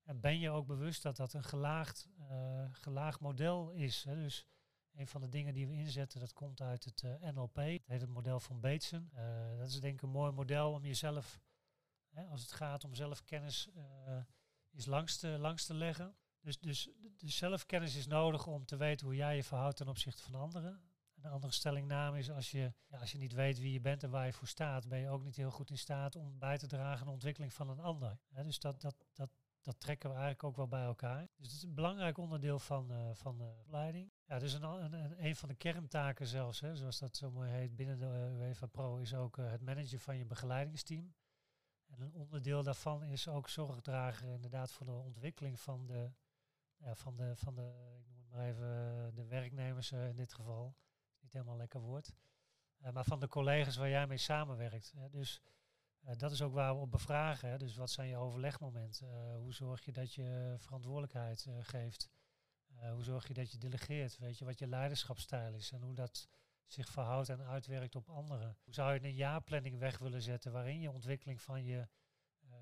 Speaker 2: En ben je ook bewust dat dat een gelaagd, uh, gelaagd model is? Hè? Dus een van de dingen die we inzetten, dat komt uit het eh, NLP. Het heet het model van Bateson. Uh, dat is denk ik een mooi model om jezelf, hè, als het gaat om zelfkennis, uh, is langs te, langs te leggen. Dus, dus, dus zelfkennis is nodig om te weten hoe jij je verhoudt ten opzichte van anderen. Een andere stellingname is als je, ja, als je niet weet wie je bent en waar je voor staat, ben je ook niet heel goed in staat om bij te dragen aan de ontwikkeling van een ander. dus dat, dat, dat, dat trekken we eigenlijk ook wel bij elkaar. Dus het is een belangrijk onderdeel van, uh, van de opleiding. Ja, dus een, een, een van de kerntaken zelfs, hè, zoals dat zo mooi heet binnen de uh, UEFA Pro, is ook uh, het managen van je begeleidingsteam. En een onderdeel daarvan is ook zorg dragen inderdaad voor de ontwikkeling van de, van de, van de ik noem het maar even, de werknemers in dit geval. Niet helemaal lekker woord. maar van de collega's waar jij mee samenwerkt. Hè. Dus uh, dat is ook waar we op bevragen. Dus wat zijn je overlegmomenten? Uh, hoe zorg je dat je verantwoordelijkheid uh, geeft? hoe zorg je dat je delegeert? Weet je wat je leiderschapsstijl is en hoe dat zich verhoudt en uitwerkt op anderen? Hoe zou je een jaarplanning weg willen zetten waarin je ontwikkeling van je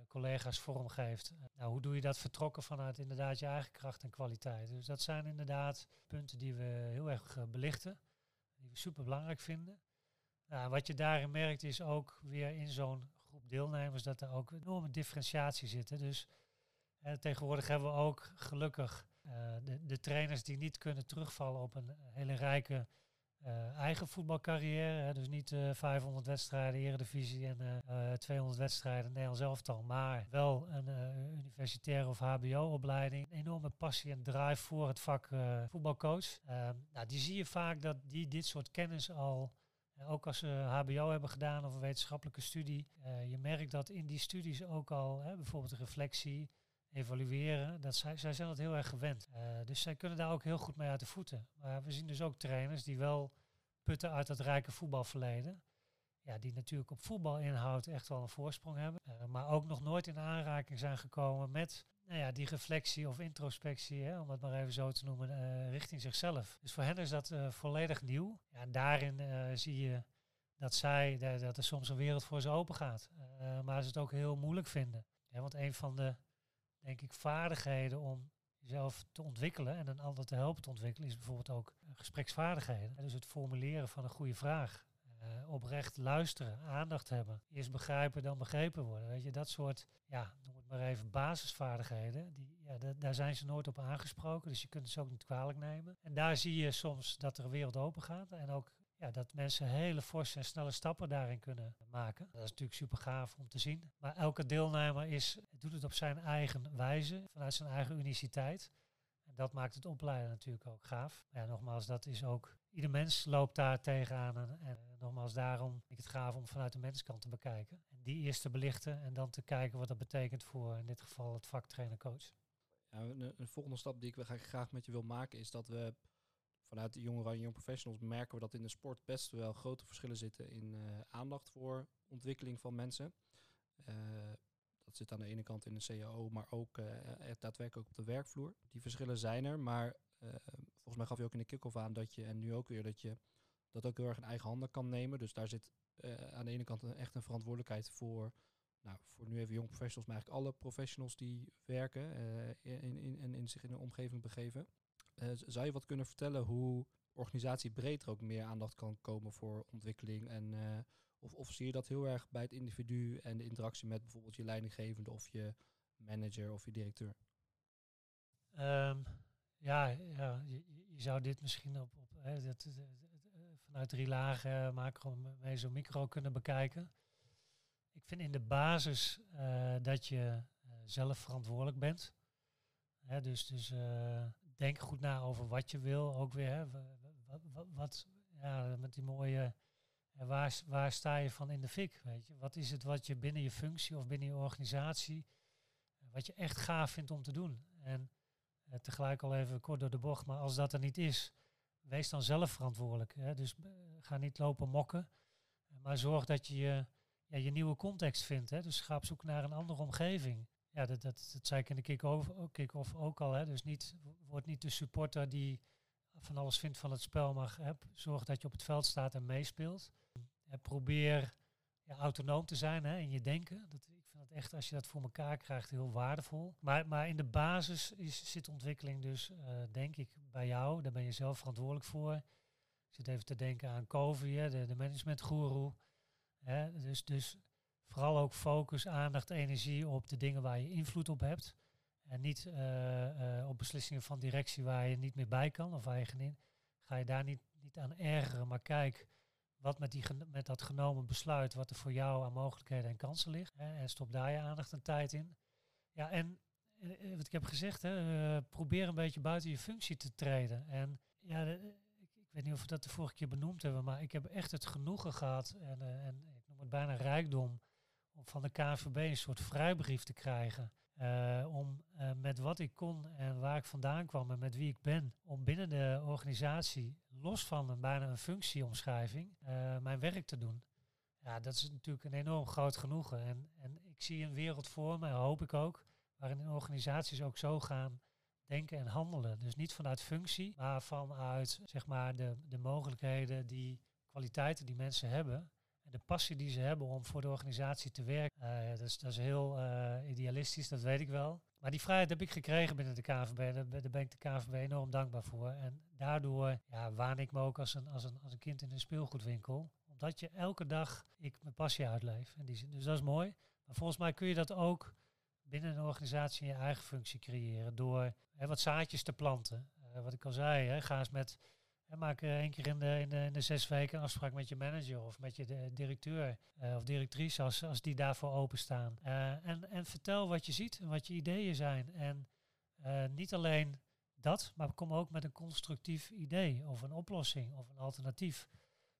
Speaker 2: collega's vormgeeft? nou, hoe doe je dat vertrokken vanuit inderdaad je eigen kracht en kwaliteit? Dus dat zijn inderdaad punten die we heel erg belichten, die we super belangrijk vinden. Nou, wat je daarin merkt is ook weer in zo'n deelnemers dat er ook enorme differentiatie zit. Dus eh, tegenwoordig hebben we ook gelukkig uh, de, de, trainers die niet kunnen terugvallen op een hele rijke uh, eigen voetbalcarrière. Hè, dus niet 500 wedstrijden Eredivisie en 200 wedstrijden Nederlands elftal. Maar wel een universitaire of hbo-opleiding. Enorme passie en drive voor het vak voetbalcoach. Ehm, nou, die zie je vaak dat die dit soort kennis al ook als ze HBO hebben gedaan of een wetenschappelijke studie. Uh, je merkt dat in die studies ook al hè, bijvoorbeeld reflectie, evalueren, dat zij, zij zijn dat heel erg gewend. Uh, dus zij kunnen daar ook heel goed mee uit de voeten. Maar we zien dus ook trainers die wel putten uit dat rijke voetbalverleden. ja, die natuurlijk op voetbalinhoud echt wel een voorsprong hebben. maar ook nog nooit in aanraking zijn gekomen met nou ja, die reflectie of introspectie, hè, om het maar even zo te noemen, richting zichzelf. Dus voor hen is dat volledig nieuw. Ja, en daarin zie je dat zij, dat er soms een wereld voor ze open gaat. maar ze het ook heel moeilijk vinden. want een van de, denk ik, vaardigheden om jezelf te ontwikkelen en een ander te helpen te ontwikkelen, is bijvoorbeeld ook gespreksvaardigheden. Dus het formuleren van een goede vraag. Uh, oprecht luisteren, aandacht hebben. Eerst begrijpen, dan begrepen worden. Weet je, dat soort, ja, noem het maar even, basisvaardigheden. Die, ja, daar zijn ze nooit op aangesproken, dus je kunt ze ook niet kwalijk nemen. En daar zie je soms dat er een wereld open gaat. En ook ja, dat mensen hele forse en snelle stappen daarin kunnen maken. Dat is natuurlijk super gaaf om te zien. Maar elke deelnemer is, doet het op zijn eigen wijze, vanuit zijn eigen uniciteit. En dat maakt het opleiden natuurlijk ook gaaf. Ja, nogmaals, dat is ook, ieder mens loopt daar tegenaan. En, en nogmaals, daarom ik het gaaf om vanuit de menskant te bekijken. En die eerst te belichten en dan te kijken wat dat betekent voor in dit geval het vak trainer-coach.
Speaker 1: Ja, een, volgende stap die ik graag met je wil maken is dat we vanuit de jongeren en young professionals merken we dat in de sport best wel grote verschillen zitten in uh, aandacht voor ontwikkeling van mensen. Uh, dat zit aan de ene kant in de CAO, maar ook uh, daadwerkelijk op de werkvloer. Die verschillen zijn er, maar volgens mij gaf je ook in de kick-off aan dat je, en nu ook weer, dat je dat ook heel erg in eigen handen kan nemen. Dus daar zit aan de ene kant een, echt een verantwoordelijkheid voor, nou, voor nu even young professionals, maar eigenlijk alle professionals die werken en in, in, in, in zich in een omgeving begeven. Uh, zou je wat kunnen vertellen hoe organisatie breed ook meer aandacht kan komen voor ontwikkeling? En, of, of zie je dat heel erg bij het individu en de interactie met bijvoorbeeld je leidinggevende of je manager of je directeur?
Speaker 2: Um, ja, ja je, je, zou dit misschien op, op hè, dat, vanuit drie lagen macro, meso, micro kunnen bekijken. Ik vind in de basis uh, dat je zelf verantwoordelijk bent. Hè, dus dus denk goed na over wat je wil. Ook weer, hè, wat, wat, wat ja, met die mooie, waar, waar sta je van in de fik, weet je? Wat is het wat je binnen je functie of binnen je organisatie, wat je echt gaaf vindt om te doen? En eh, tegelijk al even kort door de bocht, maar als dat er niet is, wees dan zelf verantwoordelijk. Hè? Dus uh, ga niet lopen mokken, maar zorg dat je ja, je nieuwe context vindt. Hè? Dus ga op zoek naar een andere omgeving ja, dat, dat, dat zei ik in de kick-off kick ook al. Hè. Dus niet, word niet de supporter die van alles vindt van het spel, maar heb, zorg dat je op het veld staat en meespeelt. En probeer ja, autonoom te zijn hè, in je denken. Dat, echt, als je dat voor elkaar krijgt, heel waardevol. Maar, maar in de basis is, zit ontwikkeling dus, uh, denk ik, bij jou. Daar ben je zelf verantwoordelijk voor. Ik zit even te denken aan Covey, de, de managementgoeroe. Dus, dus vooral ook focus, aandacht, energie op de dingen waar je invloed op hebt. En niet uh, uh, op beslissingen van directie waar je niet meer bij kan of waar je geen Ga je daar niet, niet aan ergeren, maar kijk wat met, die, met dat genomen besluit, wat er voor jou aan mogelijkheden en kansen ligt. Hè, en stop daar je aandacht en tijd in. Ja, en uh, wat ik heb gezegd, hè, probeer een beetje buiten je functie te treden. En ja, ik, ik, weet niet of we dat de vorige keer benoemd hebben, maar ik heb echt het genoegen gehad en, en ik noem het bijna rijkdom om van de KNVB een soort vrijbrief te krijgen. Om met wat ik kon en waar ik vandaan kwam en met wie ik ben, om binnen de organisatie, los van een bijna een functieomschrijving, uh, mijn werk te doen. Ja, dat is natuurlijk een enorm groot genoegen. En, en ik zie een wereld voor me, hoop ik ook, waarin organisaties ook zo gaan denken en handelen. Dus niet vanuit functie, maar vanuit zeg maar, de, de mogelijkheden, die kwaliteiten die mensen hebben, de passie die ze hebben om voor de organisatie te werken, uh, dat, is, dat is heel uh, idealistisch, dat weet ik wel. Maar die vrijheid heb ik gekregen binnen de KVB. Daar ben ik de KVB enorm dankbaar voor. En daardoor ja, waan ik me ook als een, als, een, als een kind in een speelgoedwinkel. Omdat je elke dag ik mijn passie uitleef. En die, dus dat is mooi. Maar volgens mij kun je dat ook binnen een organisatie in je eigen functie creëren. Door hè, wat zaadjes te planten. Uh, wat ik al zei, hè, ga eens met en maak uh, één keer in de, in, de, in de zes weken een afspraak met je manager of met je de, directeur of directrice als, als die daarvoor openstaan. Uh, en, en vertel wat je ziet en wat je ideeën zijn. En niet alleen dat, maar kom ook met een constructief idee of een oplossing of een alternatief.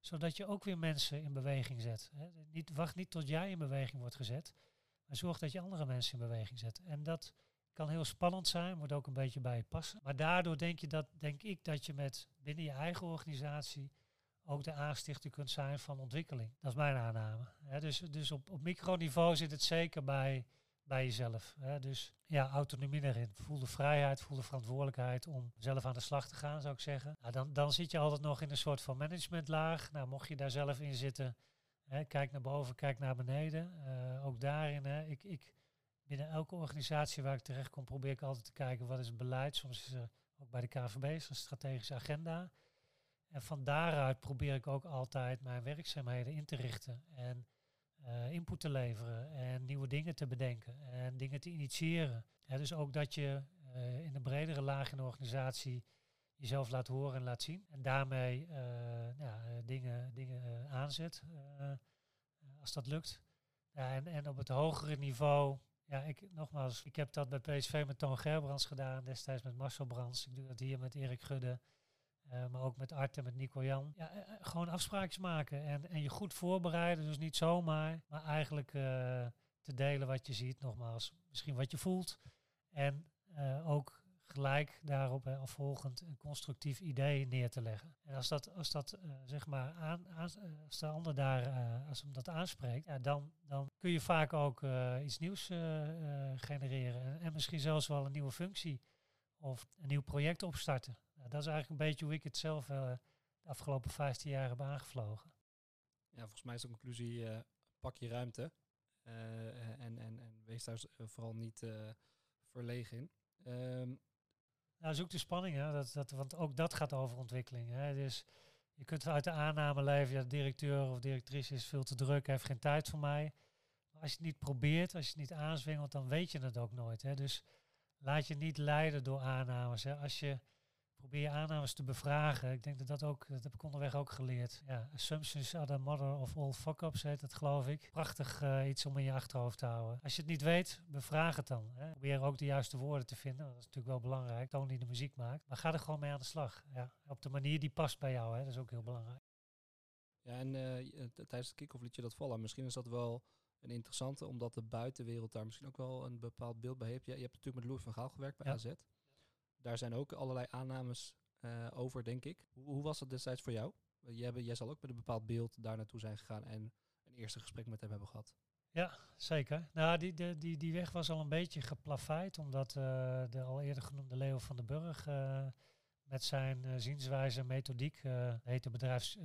Speaker 2: Zodat je ook weer mensen in beweging zet. Niet, wacht niet tot jij in beweging wordt gezet, maar zorg dat je andere mensen in beweging zet. En dat kan heel spannend zijn, moet ook een beetje bij je passen. Maar daardoor denk, je dat, denk ik dat je met binnen je eigen organisatie ook de aanstichter kunt zijn van ontwikkeling. Dat is mijn aanname. Dus dus op, op microniveau zit het zeker bij, bij jezelf. Hè. Dus ja, autonomie erin. Voel de vrijheid, voel de verantwoordelijkheid om zelf aan de slag te gaan, zou ik zeggen. Nou, dan, dan zit je altijd nog in een soort van managementlaag. Nou, mocht je daar zelf in zitten, hè, kijk naar boven, kijk naar beneden. Uh, ook daarin, hè, ik, ik, binnen elke organisatie waar ik terecht kom, probeer ik altijd te kijken wat is het beleid. Soms is er ook bij de KVB is een strategische agenda. En van daaruit probeer ik ook altijd mijn werkzaamheden in te richten en uh, input te leveren en nieuwe dingen te bedenken en dingen te initiëren. Dus ook dat je uh, in een bredere laag in de organisatie jezelf laat horen en laat zien. En daarmee uh, ja, dingen, dingen aanzet, als dat lukt. Ja, en, en op het hogere niveau ja, ik, nogmaals, ik heb dat bij PSV met Toon Gerbrands gedaan, destijds met Marcel Brands. Ik doe dat hier met Erik Gudde, uh, maar ook met Art en met Nico Jan. Ja, uh, gewoon afspraakjes maken en, en je goed voorbereiden, dus niet zomaar, maar eigenlijk te delen wat je ziet, nogmaals, misschien wat je voelt. En ook gelijk daarop hè, afvolgend een constructief idee neer te leggen. En als dat, als dat zeg maar aan, aan, als de ander daar, als hem dat aanspreekt, ja, dan, dan kun je vaak ook iets nieuws genereren. En, en, misschien zelfs wel een nieuwe functie of een nieuw project opstarten. Dat is eigenlijk een beetje hoe ik het zelf de afgelopen 15 jaar heb aangevlogen.
Speaker 1: Ja, volgens mij is de conclusie, pak je ruimte en, en, en wees daar vooral niet verlegen in. Um,
Speaker 2: nou, zoek de spanning, hè. Dat, dat, want ook dat gaat over ontwikkeling. Hè. Dus je kunt uit de aanname leven, ja, de directeur of directrice is veel te druk, heeft geen tijd voor mij. Maar als je het niet probeert, als je het niet aanzwingelt, dan weet je het ook nooit. Hè. Dus laat je niet leiden door aannames. Hè. Als je probeer je aannames te bevragen. Ik denk dat dat ook, dat heb ik onderweg ook geleerd. Ja, assumptions are the mother of all fuck-ups heet het geloof ik. Prachtig uh, iets om in je achterhoofd te houden. Als je het niet weet, bevraag het dan. Hè. Probeer ook de juiste woorden te vinden. Dat is natuurlijk wel belangrijk. Toon die de muziek maakt. Maar ga er gewoon mee aan de slag. Ja. Op de manier die past bij jou. Hè. Dat is ook heel belangrijk.
Speaker 1: Ja, en uh, tijdens de kick-off liet je dat vallen. Misschien is dat wel een interessante, omdat de buitenwereld daar misschien ook wel een bepaald beeld bij heeft. Je, je hebt natuurlijk met Louis van Gaal gewerkt bij ja. AZ daar zijn ook allerlei aannames uh, over, denk ik. Hoe, hoe, was dat destijds voor jou? Jij, jij zal ook met een bepaald beeld daar naartoe zijn gegaan en een eerste gesprek met hem hebben gehad.
Speaker 2: Ja, zeker. Nou, die, die, die, weg was al een beetje geplaveid, omdat uh, de al eerder genoemde Leo van den Burg uh, met zijn zienswijze en methodiek, heette bedrijfs,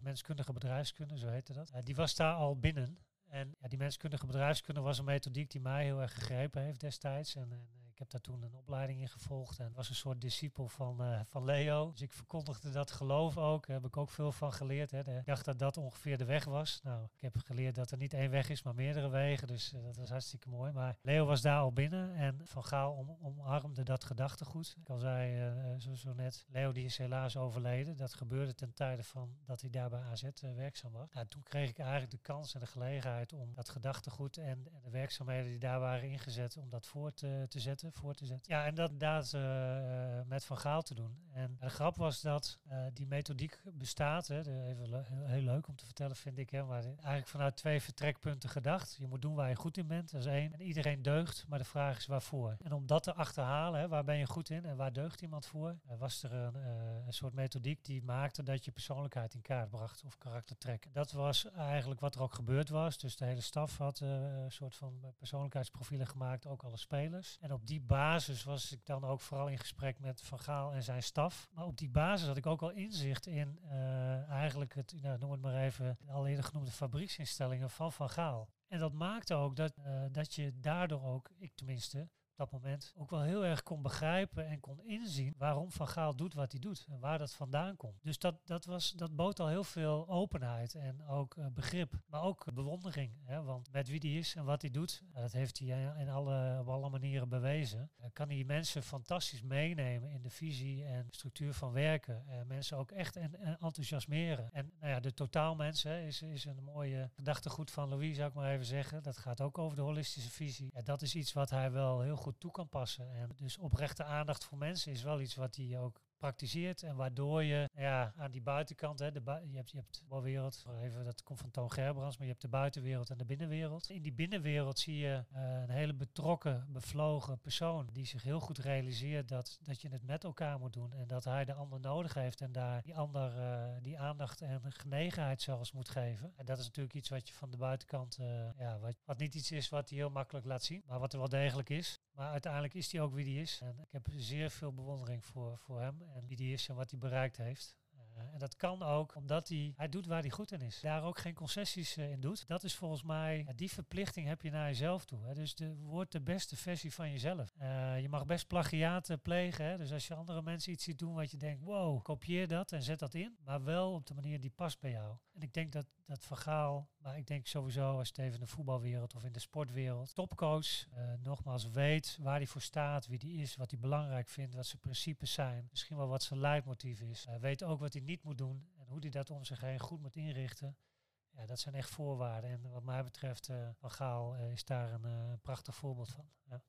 Speaker 2: menskundige bedrijfskunde, zo heette dat. die was daar al binnen. En ja, die menskundige bedrijfskunde was een methodiek die mij heel erg gegrepen heeft destijds. En, en ik heb daar toen een opleiding in gevolgd en was een soort discipel van, uh, van Leo. Dus ik verkondigde dat geloof ook. Daar heb ik ook veel van geleerd. Hè. Ik dacht dat dat ongeveer de weg was. Nou, ik heb geleerd dat er niet één weg is, maar meerdere wegen. Dus uh, dat was hartstikke mooi. Maar Leo was daar al binnen en Van Gaal om, omarmde dat gedachtegoed. Ik al zei uh, zo, net, Leo die is helaas overleden. Dat gebeurde ten tijde van dat hij daar bij AZ werkzaam was. Nou, toen kreeg ik eigenlijk de kans en de gelegenheid om dat gedachtegoed en de werkzaamheden die daar waren ingezet, om dat voort te zetten voor te zetten. Ja, en dat inderdaad uh, met Van Gaal te doen. En de grap was dat uh, die methodiek bestaat, hè, even heel leuk om te vertellen vind ik, hè, maar eigenlijk vanuit twee vertrekpunten gedacht. Je moet doen waar je goed in bent, dat is één. En iedereen deugt, maar de vraag is waarvoor. En om dat te achterhalen, hè, waar ben je goed in en waar deugt iemand voor, was er een, een soort methodiek die maakte dat je persoonlijkheid in kaart bracht of karaktertrek. Dat was eigenlijk wat er ook gebeurd was. Dus de hele staf had een soort van persoonlijkheidsprofielen gemaakt, ook alle spelers. En op die die basis was ik dan ook vooral in gesprek met Van Gaal en zijn staf. Maar op die basis had ik ook al inzicht in uh, eigenlijk het, nou, noem het maar even, al eerder genoemde fabrieksinstellingen van Van Gaal. En dat maakte ook dat, uh, dat je daardoor ook, ik tenminste, dat moment ook wel heel erg kon begrijpen en kon inzien waarom Van Gaal doet wat hij doet en waar dat vandaan komt. Dus dat, dat, was, dat bood al heel veel openheid en ook uh, begrip, maar ook bewondering. Hè, want met wie hij is en wat hij doet, uh, dat heeft hij in alle, op alle manieren bewezen. Uh, kan hij mensen fantastisch meenemen in de visie en structuur van werken. mensen ook echt en, en, enthousiasmeren. En nou ja, de totaalmens is, is een mooie gedachtegoed van Louis, zou ik maar even zeggen. Dat gaat ook over de holistische visie. Ja, dat is iets wat hij wel heel goed goed toe kan passen. En dus oprechte aandacht voor mensen is wel iets wat hij ook praktiseert en waardoor je ja, aan die buitenkant, hè, de je hebt, je hebt de wereld, even, dat komt van Toon Gerbrands, maar je hebt de buitenwereld en de binnenwereld. In die binnenwereld zie je uh, een hele betrokken, bevlogen persoon die zich heel goed realiseert dat, dat je het met elkaar moet doen en dat hij de ander nodig heeft en daar die ander uh, die aandacht en genegenheid zelfs moet geven. En dat is natuurlijk iets wat je van de buitenkant, uh, ja, wat, wat niet iets is wat hij heel makkelijk laat zien, maar wat er wel degelijk is. Maar uiteindelijk is hij ook wie hij is. En ik heb zeer veel bewondering voor, voor hem en wie hij is en wat hij bereikt heeft. Uh, en dat kan ook omdat hij, hij doet waar hij goed in is. Daar ook geen concessies uh, in doet. Dat is volgens mij, die verplichting heb je naar jezelf toe. Hè. Dus de, word de beste versie van jezelf. Uh, je mag best plagiaten plegen. Hè. Dus als je andere mensen iets ziet doen wat je denkt, wow, kopieer dat en zet dat in. Maar wel op de manier die past bij jou. En ik denk dat dat verhaal, maar ik denk sowieso als het even in de voetbalwereld of in de sportwereld, topcoach nogmaals weet waar hij voor staat, wie die is, wat hij belangrijk vindt, wat zijn principes zijn, misschien wel wat zijn leidmotief is. Weet ook wat hij niet moet doen en hoe hij dat om zich heen goed moet inrichten. Ja, dat zijn echt voorwaarden. En wat mij betreft, uh, Van Gaal is daar een prachtig voorbeeld van. Ja.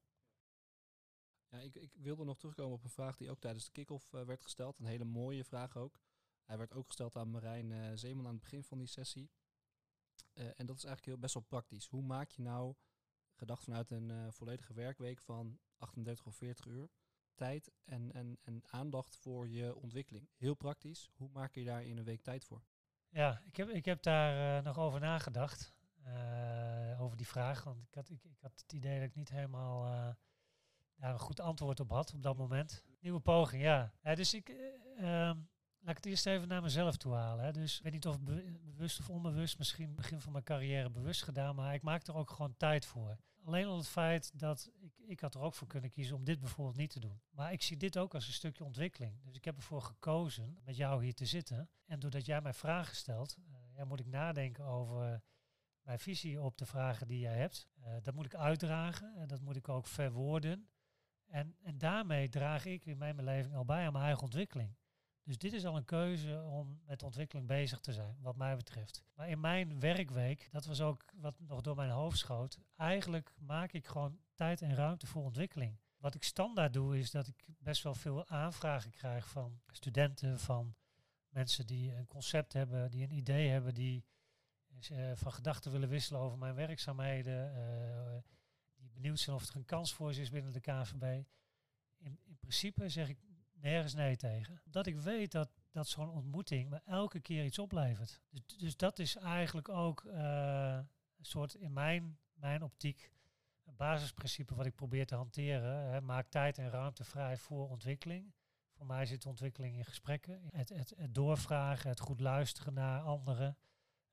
Speaker 1: Ja, ik, ik, wilde nog terugkomen op een vraag die ook tijdens de kick-off werd gesteld. Een hele mooie vraag ook. Hij werd ook gesteld aan Marijn Zeeman aan het begin van die sessie. En dat is eigenlijk heel best wel praktisch. Hoe maak je nou, gedacht vanuit een volledige werkweek van 38 of 40 uur, tijd en, en, en aandacht voor je ontwikkeling? Heel praktisch. Hoe maak je daar in een week tijd voor?
Speaker 2: Ja, ik heb, ik heb daar nog over nagedacht. over die vraag. Want ik had, ik, ik had het idee dat ik niet helemaal daar een goed antwoord op had op dat moment. Nieuwe poging, ja. dus ik. Ehm, Laat het eerst even naar mezelf toe halen. Hè. Dus ik weet niet of bewust of onbewust, misschien begin van mijn carrière bewust gedaan, maar ik maak er ook gewoon tijd voor. Alleen al het feit dat ik, ik had er ook voor kunnen kiezen om dit bijvoorbeeld niet te doen. Maar ik zie dit ook als een stukje ontwikkeling. Dus ik heb ervoor gekozen met jou hier te zitten. En doordat jij mij vragen stelt, uh, ja, moet ik nadenken over mijn visie op de vragen die jij hebt. Uh, dat moet ik uitdragen en dat moet ik ook verwoorden. En, en daarmee draag ik in mijn beleving al bij aan mijn eigen ontwikkeling. Dus dit is al een keuze om met ontwikkeling bezig te zijn, wat mij betreft. Maar in mijn werkweek, dat was ook wat nog door mijn hoofd schoot, eigenlijk maak ik gewoon tijd en ruimte voor ontwikkeling. Wat ik standaard doe, is dat ik best wel veel aanvragen krijg van studenten, van mensen die een concept hebben, die een idee hebben, die uh, van gedachten willen wisselen over mijn werkzaamheden, uh, die benieuwd zijn of er een kans voor ze is binnen de KVB. In, in principe zeg ik nergens nee tegen. Dat ik weet dat, dat zo'n ontmoeting me elke keer iets oplevert. Dus, dus dat is eigenlijk ook uh, een soort in mijn, mijn optiek een basisprincipe wat ik probeer te hanteren. Hè. Maak tijd en ruimte vrij voor ontwikkeling. Voor mij zit ontwikkeling in gesprekken. Het, het, doorvragen, het goed luisteren naar anderen.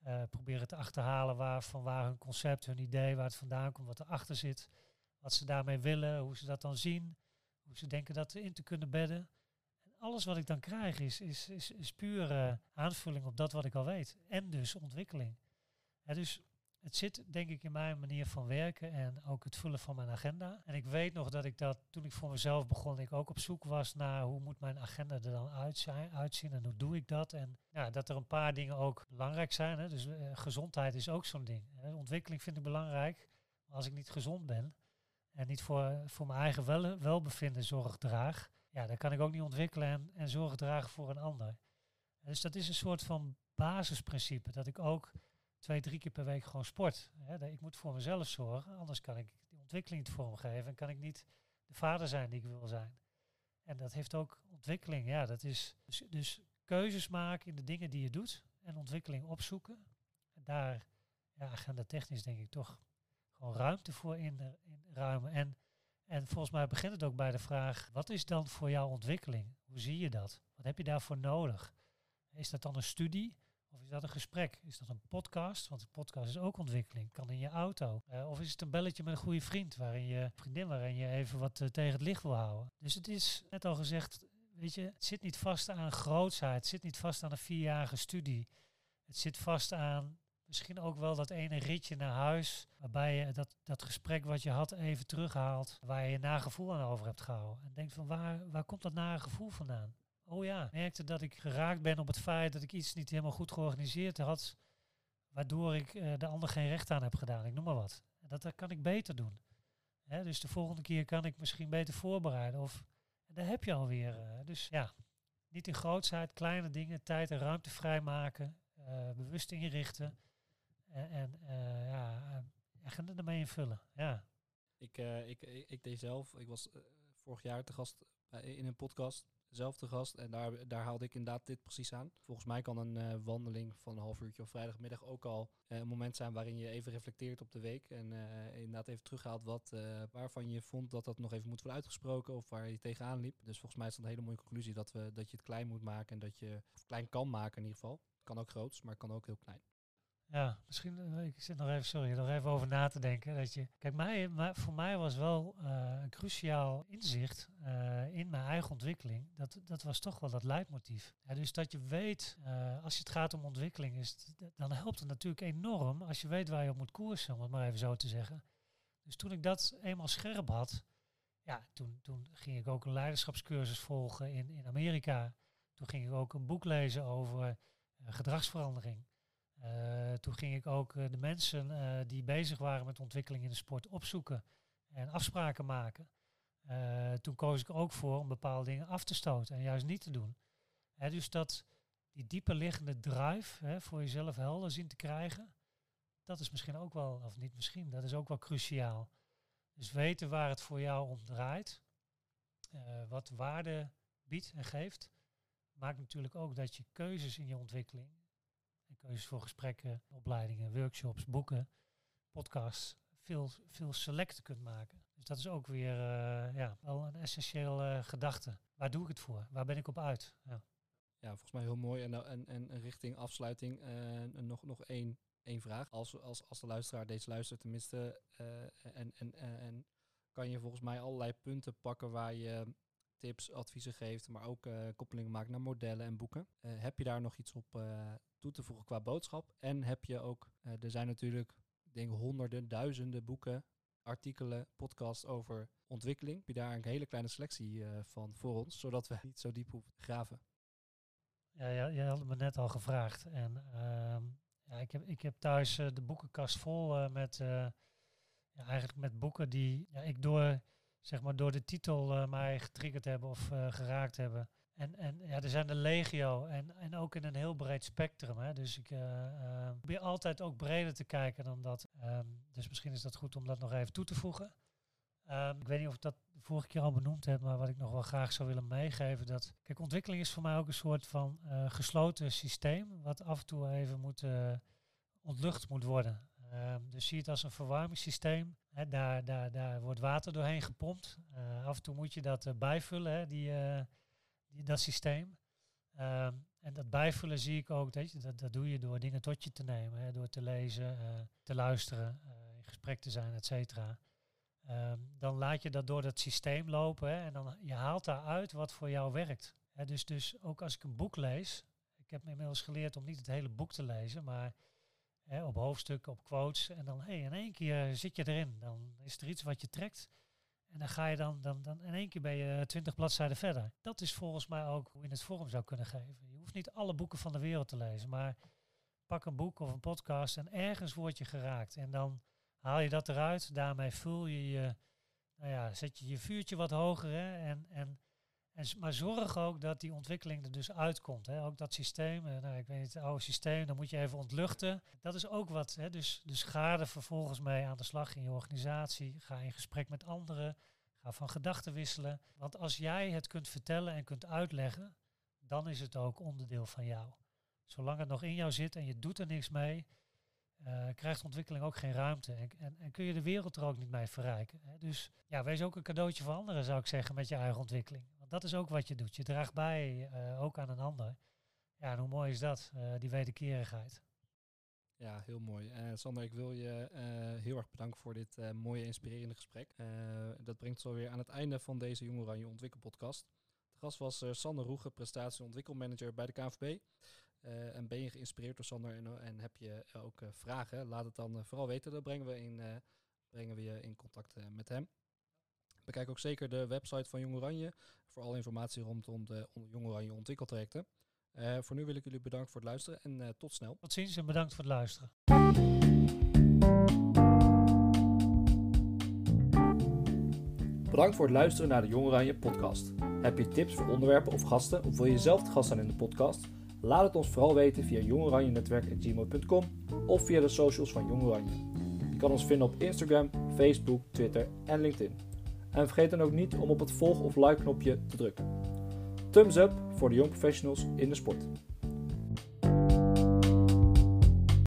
Speaker 2: Uh, proberen te achterhalen waar, van waar hun concept, hun idee, waar het vandaan komt, wat erachter zit. Wat ze daarmee willen, hoe ze dat dan zien. Hoe ze denken dat in te kunnen bedden alles wat ik dan krijg is, is, is, pure aanvulling op dat wat ik al weet. En dus ontwikkeling. dus het zit denk ik in mijn manier van werken en ook het vullen van mijn agenda. En ik weet nog dat ik dat toen ik voor mezelf begon, ik ook op zoek was naar hoe moet mijn agenda er dan uitzien en hoe doe ik dat. En ja, dat er een paar dingen ook belangrijk zijn. Hè. Dus uh, gezondheid is ook zo'n ding. Ontwikkeling vind ik belangrijk. Maar als ik niet gezond ben en niet voor, voor mijn eigen wel, welbevinden zorg draag, ja, dan kan ik ook niet ontwikkelen en, en zorg dragen voor een ander. Dus dat is een soort van basisprincipe, dat ik ook twee, drie keer per week gewoon sport. Ik moet voor mezelf zorgen, anders kan ik die ontwikkeling niet vormgeven en kan ik niet de vader zijn die ik wil zijn. En dat heeft ook ontwikkeling, ja, dat is dus, dus keuzes maken in de dingen die je doet en ontwikkeling opzoeken. En daar, ja, agenda technisch denk ik toch gewoon ruimte voor in, in ruimen. En en volgens mij begint het ook bij de vraag, wat is dan voor jou ontwikkeling? Hoe zie je dat? Wat heb je daarvoor nodig? Is dat dan een studie of is dat een gesprek? Is dat een podcast? Want een podcast is ook ontwikkeling. Kan in je auto. Uh, of is het een belletje met een goede vriend, waarin je vriendin, waarin je even wat uh, tegen het licht wil houden. Dus het is net al gezegd, weet je, het zit niet vast aan grootsheid. Het zit niet vast aan een vierjarige studie. Het zit vast aan misschien ook wel dat ene ritje naar huis, waarbij je dat, dat gesprek wat je had even terughaalt, waar je je nagevoel aan over hebt gehouden. En denkt van waar, waar komt dat nare gevoel vandaan? Oh ja, merkte dat ik geraakt ben op het feit dat ik iets niet helemaal goed georganiseerd had, waardoor ik uh, de ander geen recht aan heb gedaan. Ik noem maar wat. Dat, dat kan ik beter doen. Hè, dus de volgende keer kan ik misschien beter voorbereiden. Of daar heb je alweer. Uh, dus ja, niet in grootsheid, kleine dingen, tijd en ruimte vrijmaken, uh, bewust inrichten en, en uh, ja, en ermee invullen. Ja.
Speaker 1: Ik, ik, ik, ik, deed zelf, ik was vorig jaar te gast in een podcast zelf te gast. En daar, daar haalde ik inderdaad dit precies aan. Volgens mij kan een wandeling van een half uurtje of vrijdagmiddag ook al een moment zijn waarin je even reflecteert op de week. En inderdaad even terughaalt wat, waarvan je vond dat dat nog even moet worden uitgesproken of waar je tegenaan liep. Dus volgens mij is dat een hele mooie conclusie dat, we, dat je het klein moet maken en dat je, klein kan maken in ieder geval. Kan ook groots, maar kan ook heel klein.
Speaker 2: Ja, misschien, eh, ik zit nog even, sorry, nog even over na te denken. Dat je, kijk, mij, voor mij was wel uh, een cruciaal inzicht uh, in mijn eigen ontwikkeling. Dat, dat was toch wel dat leidmotief. Dus dat je weet, uh, als het gaat om ontwikkeling, is dan helpt het natuurlijk enorm als je weet waar je op moet koersen, om het maar even zo te zeggen. Dus toen ik dat eenmaal scherp had, ja, toen, toen ging ik ook een leiderschapscursus volgen in, in Amerika. Toen ging ik ook een boek lezen over gedragsverandering. Uh, toen ging ik ook uh, de mensen uh, die bezig waren met ontwikkeling in de sport opzoeken en afspraken maken. toen koos ik ook voor om bepaalde dingen af te stoten en juist niet te doen. Dus dat die dieper liggende drive voor jezelf helder zien te krijgen, dat is misschien ook wel, of niet misschien, dat is ook wel cruciaal. Dus weten waar het voor jou om draait, wat waarde biedt en geeft, maakt natuurlijk ook dat je keuzes in je ontwikkeling keuzes voor gesprekken, opleidingen, workshops, boeken, podcasts, veel, veel selecten kunt maken. Dus dat is ook weer uh, ja, wel een essentieel uh, gedachte. Waar doe ik het voor? Waar ben ik op uit? Ja,
Speaker 1: ja volgens mij heel mooi. En, en, en richting afsluiting uh, nog, nog één, één vraag. Als, als, als de luisteraar deze luistert tenminste, en, en, en kan je volgens mij allerlei punten pakken waar je tips, adviezen geeft, maar ook koppelingen maakt naar modellen en boeken. heb je daar nog iets op toe te voegen qua boodschap. En heb je ook, er zijn natuurlijk, denk honderden, duizenden boeken, artikelen, podcasts over ontwikkeling. Heb je daar een hele kleine selectie van voor ons, zodat we niet zo diep hoeven te graven?
Speaker 2: Ja, ja, je had me net al gevraagd. En uh, ja, ik, heb, ik heb thuis de boekenkast vol met, ja, eigenlijk met boeken die ja, ik door, zeg maar, door de titel mij getriggerd hebben of geraakt hebben. En, en ja, er zijn de legio en, en ook in een heel breed spectrum. Hè. Dus ik uh, probeer altijd ook breder te kijken dan dat. Um, dus misschien is dat goed om dat nog even toe te voegen. Um, ik weet niet of ik dat vorige keer al benoemd heb, maar wat ik nog wel graag zou willen meegeven. Dat, kijk, ontwikkeling is voor mij ook een soort van gesloten systeem, wat af en toe even moet, ontlucht moet worden. Um, dus zie het als een verwarmingssysteem. Daar, daar, daar wordt water doorheen gepompt. af en toe moet je dat bijvullen, hè, die dat systeem. Ehm, en dat bijvullen zie ik ook, dat, dat, dat doe je door dingen tot je te nemen, door te lezen, te luisteren, in gesprek te zijn, et cetera. Um, dan laat je dat door dat systeem lopen en dan je haalt daaruit wat voor jou werkt. Dus, dus ook als ik een boek lees, ik heb inmiddels geleerd om niet het hele boek te lezen, maar hè, op hoofdstukken, op quotes. En dan hey, in één keer zit je erin. Dan is er iets wat je trekt. En dan ga je dan, dan, dan in één keer ben je twintig bladzijden verder. Dat is volgens mij ook hoe je het vorm zou kunnen geven. Je hoeft niet alle boeken van de wereld te lezen, maar pak een boek of een podcast en ergens word je geraakt. En dan haal je dat eruit, daarmee vul je je, nou ja, zet je je vuurtje wat hoger. Hè, en, en, maar zorg ook dat die ontwikkeling er dus uitkomt. Hè. Ook dat systeem, eh, nou, ik weet niet, het oude systeem, dan moet je even ontluchten. Dat is ook wat. Hè. Dus, dus ga er vervolgens mee aan de slag in je organisatie. Ga in gesprek met anderen. Ga van gedachten wisselen. Want als jij het kunt vertellen en kunt uitleggen, dan is het ook onderdeel van jou. Zolang het nog in jou zit en je doet er niks mee, uh, krijgt ontwikkeling ook geen ruimte. En, en, en, kun je de wereld er ook niet mee verrijken. Hè? Dus ja, wees ook een cadeautje voor anderen, zou ik zeggen, met je eigen ontwikkeling. Dat is ook wat je doet. Je draagt bij, uh, ook aan een ander. Ja, en hoe mooi is dat, uh, die wederkerigheid.
Speaker 1: Ja, heel mooi. Uh, Sander, ik wil je heel erg bedanken voor dit mooie, inspirerende gesprek. dat brengt ons alweer aan het einde van deze Jong Oranje Ontwikkelpodcast. De gast was Sander Roege, prestatie- en ontwikkelmanager bij de KNVB. en ben je geïnspireerd door Sander en, en heb je ook vragen? Laat het dan vooral weten. Dan brengen we, in, brengen we je in contact met hem. Bekijk ook zeker de website van Jong Oranje voor alle informatie rondom de Jong Oranje ontwikkeltrajecten. Eh, voor nu wil ik jullie bedanken voor het luisteren en eh, tot snel.
Speaker 2: Tot ziens en bedankt voor het luisteren.
Speaker 1: Bedankt voor het luisteren naar de Jong Oranje podcast. Heb je tips voor onderwerpen of gasten of wil je zelf gast zijn in de podcast? Laat het ons vooral weten via jongoranjenetwerk.gmail.com of via de socials van Jong Oranje. Je kan ons vinden op Instagram, Facebook, Twitter en LinkedIn. En vergeet dan ook niet om op het volg- of like-knopje te drukken. Thumbs up voor de young professionals in de sport.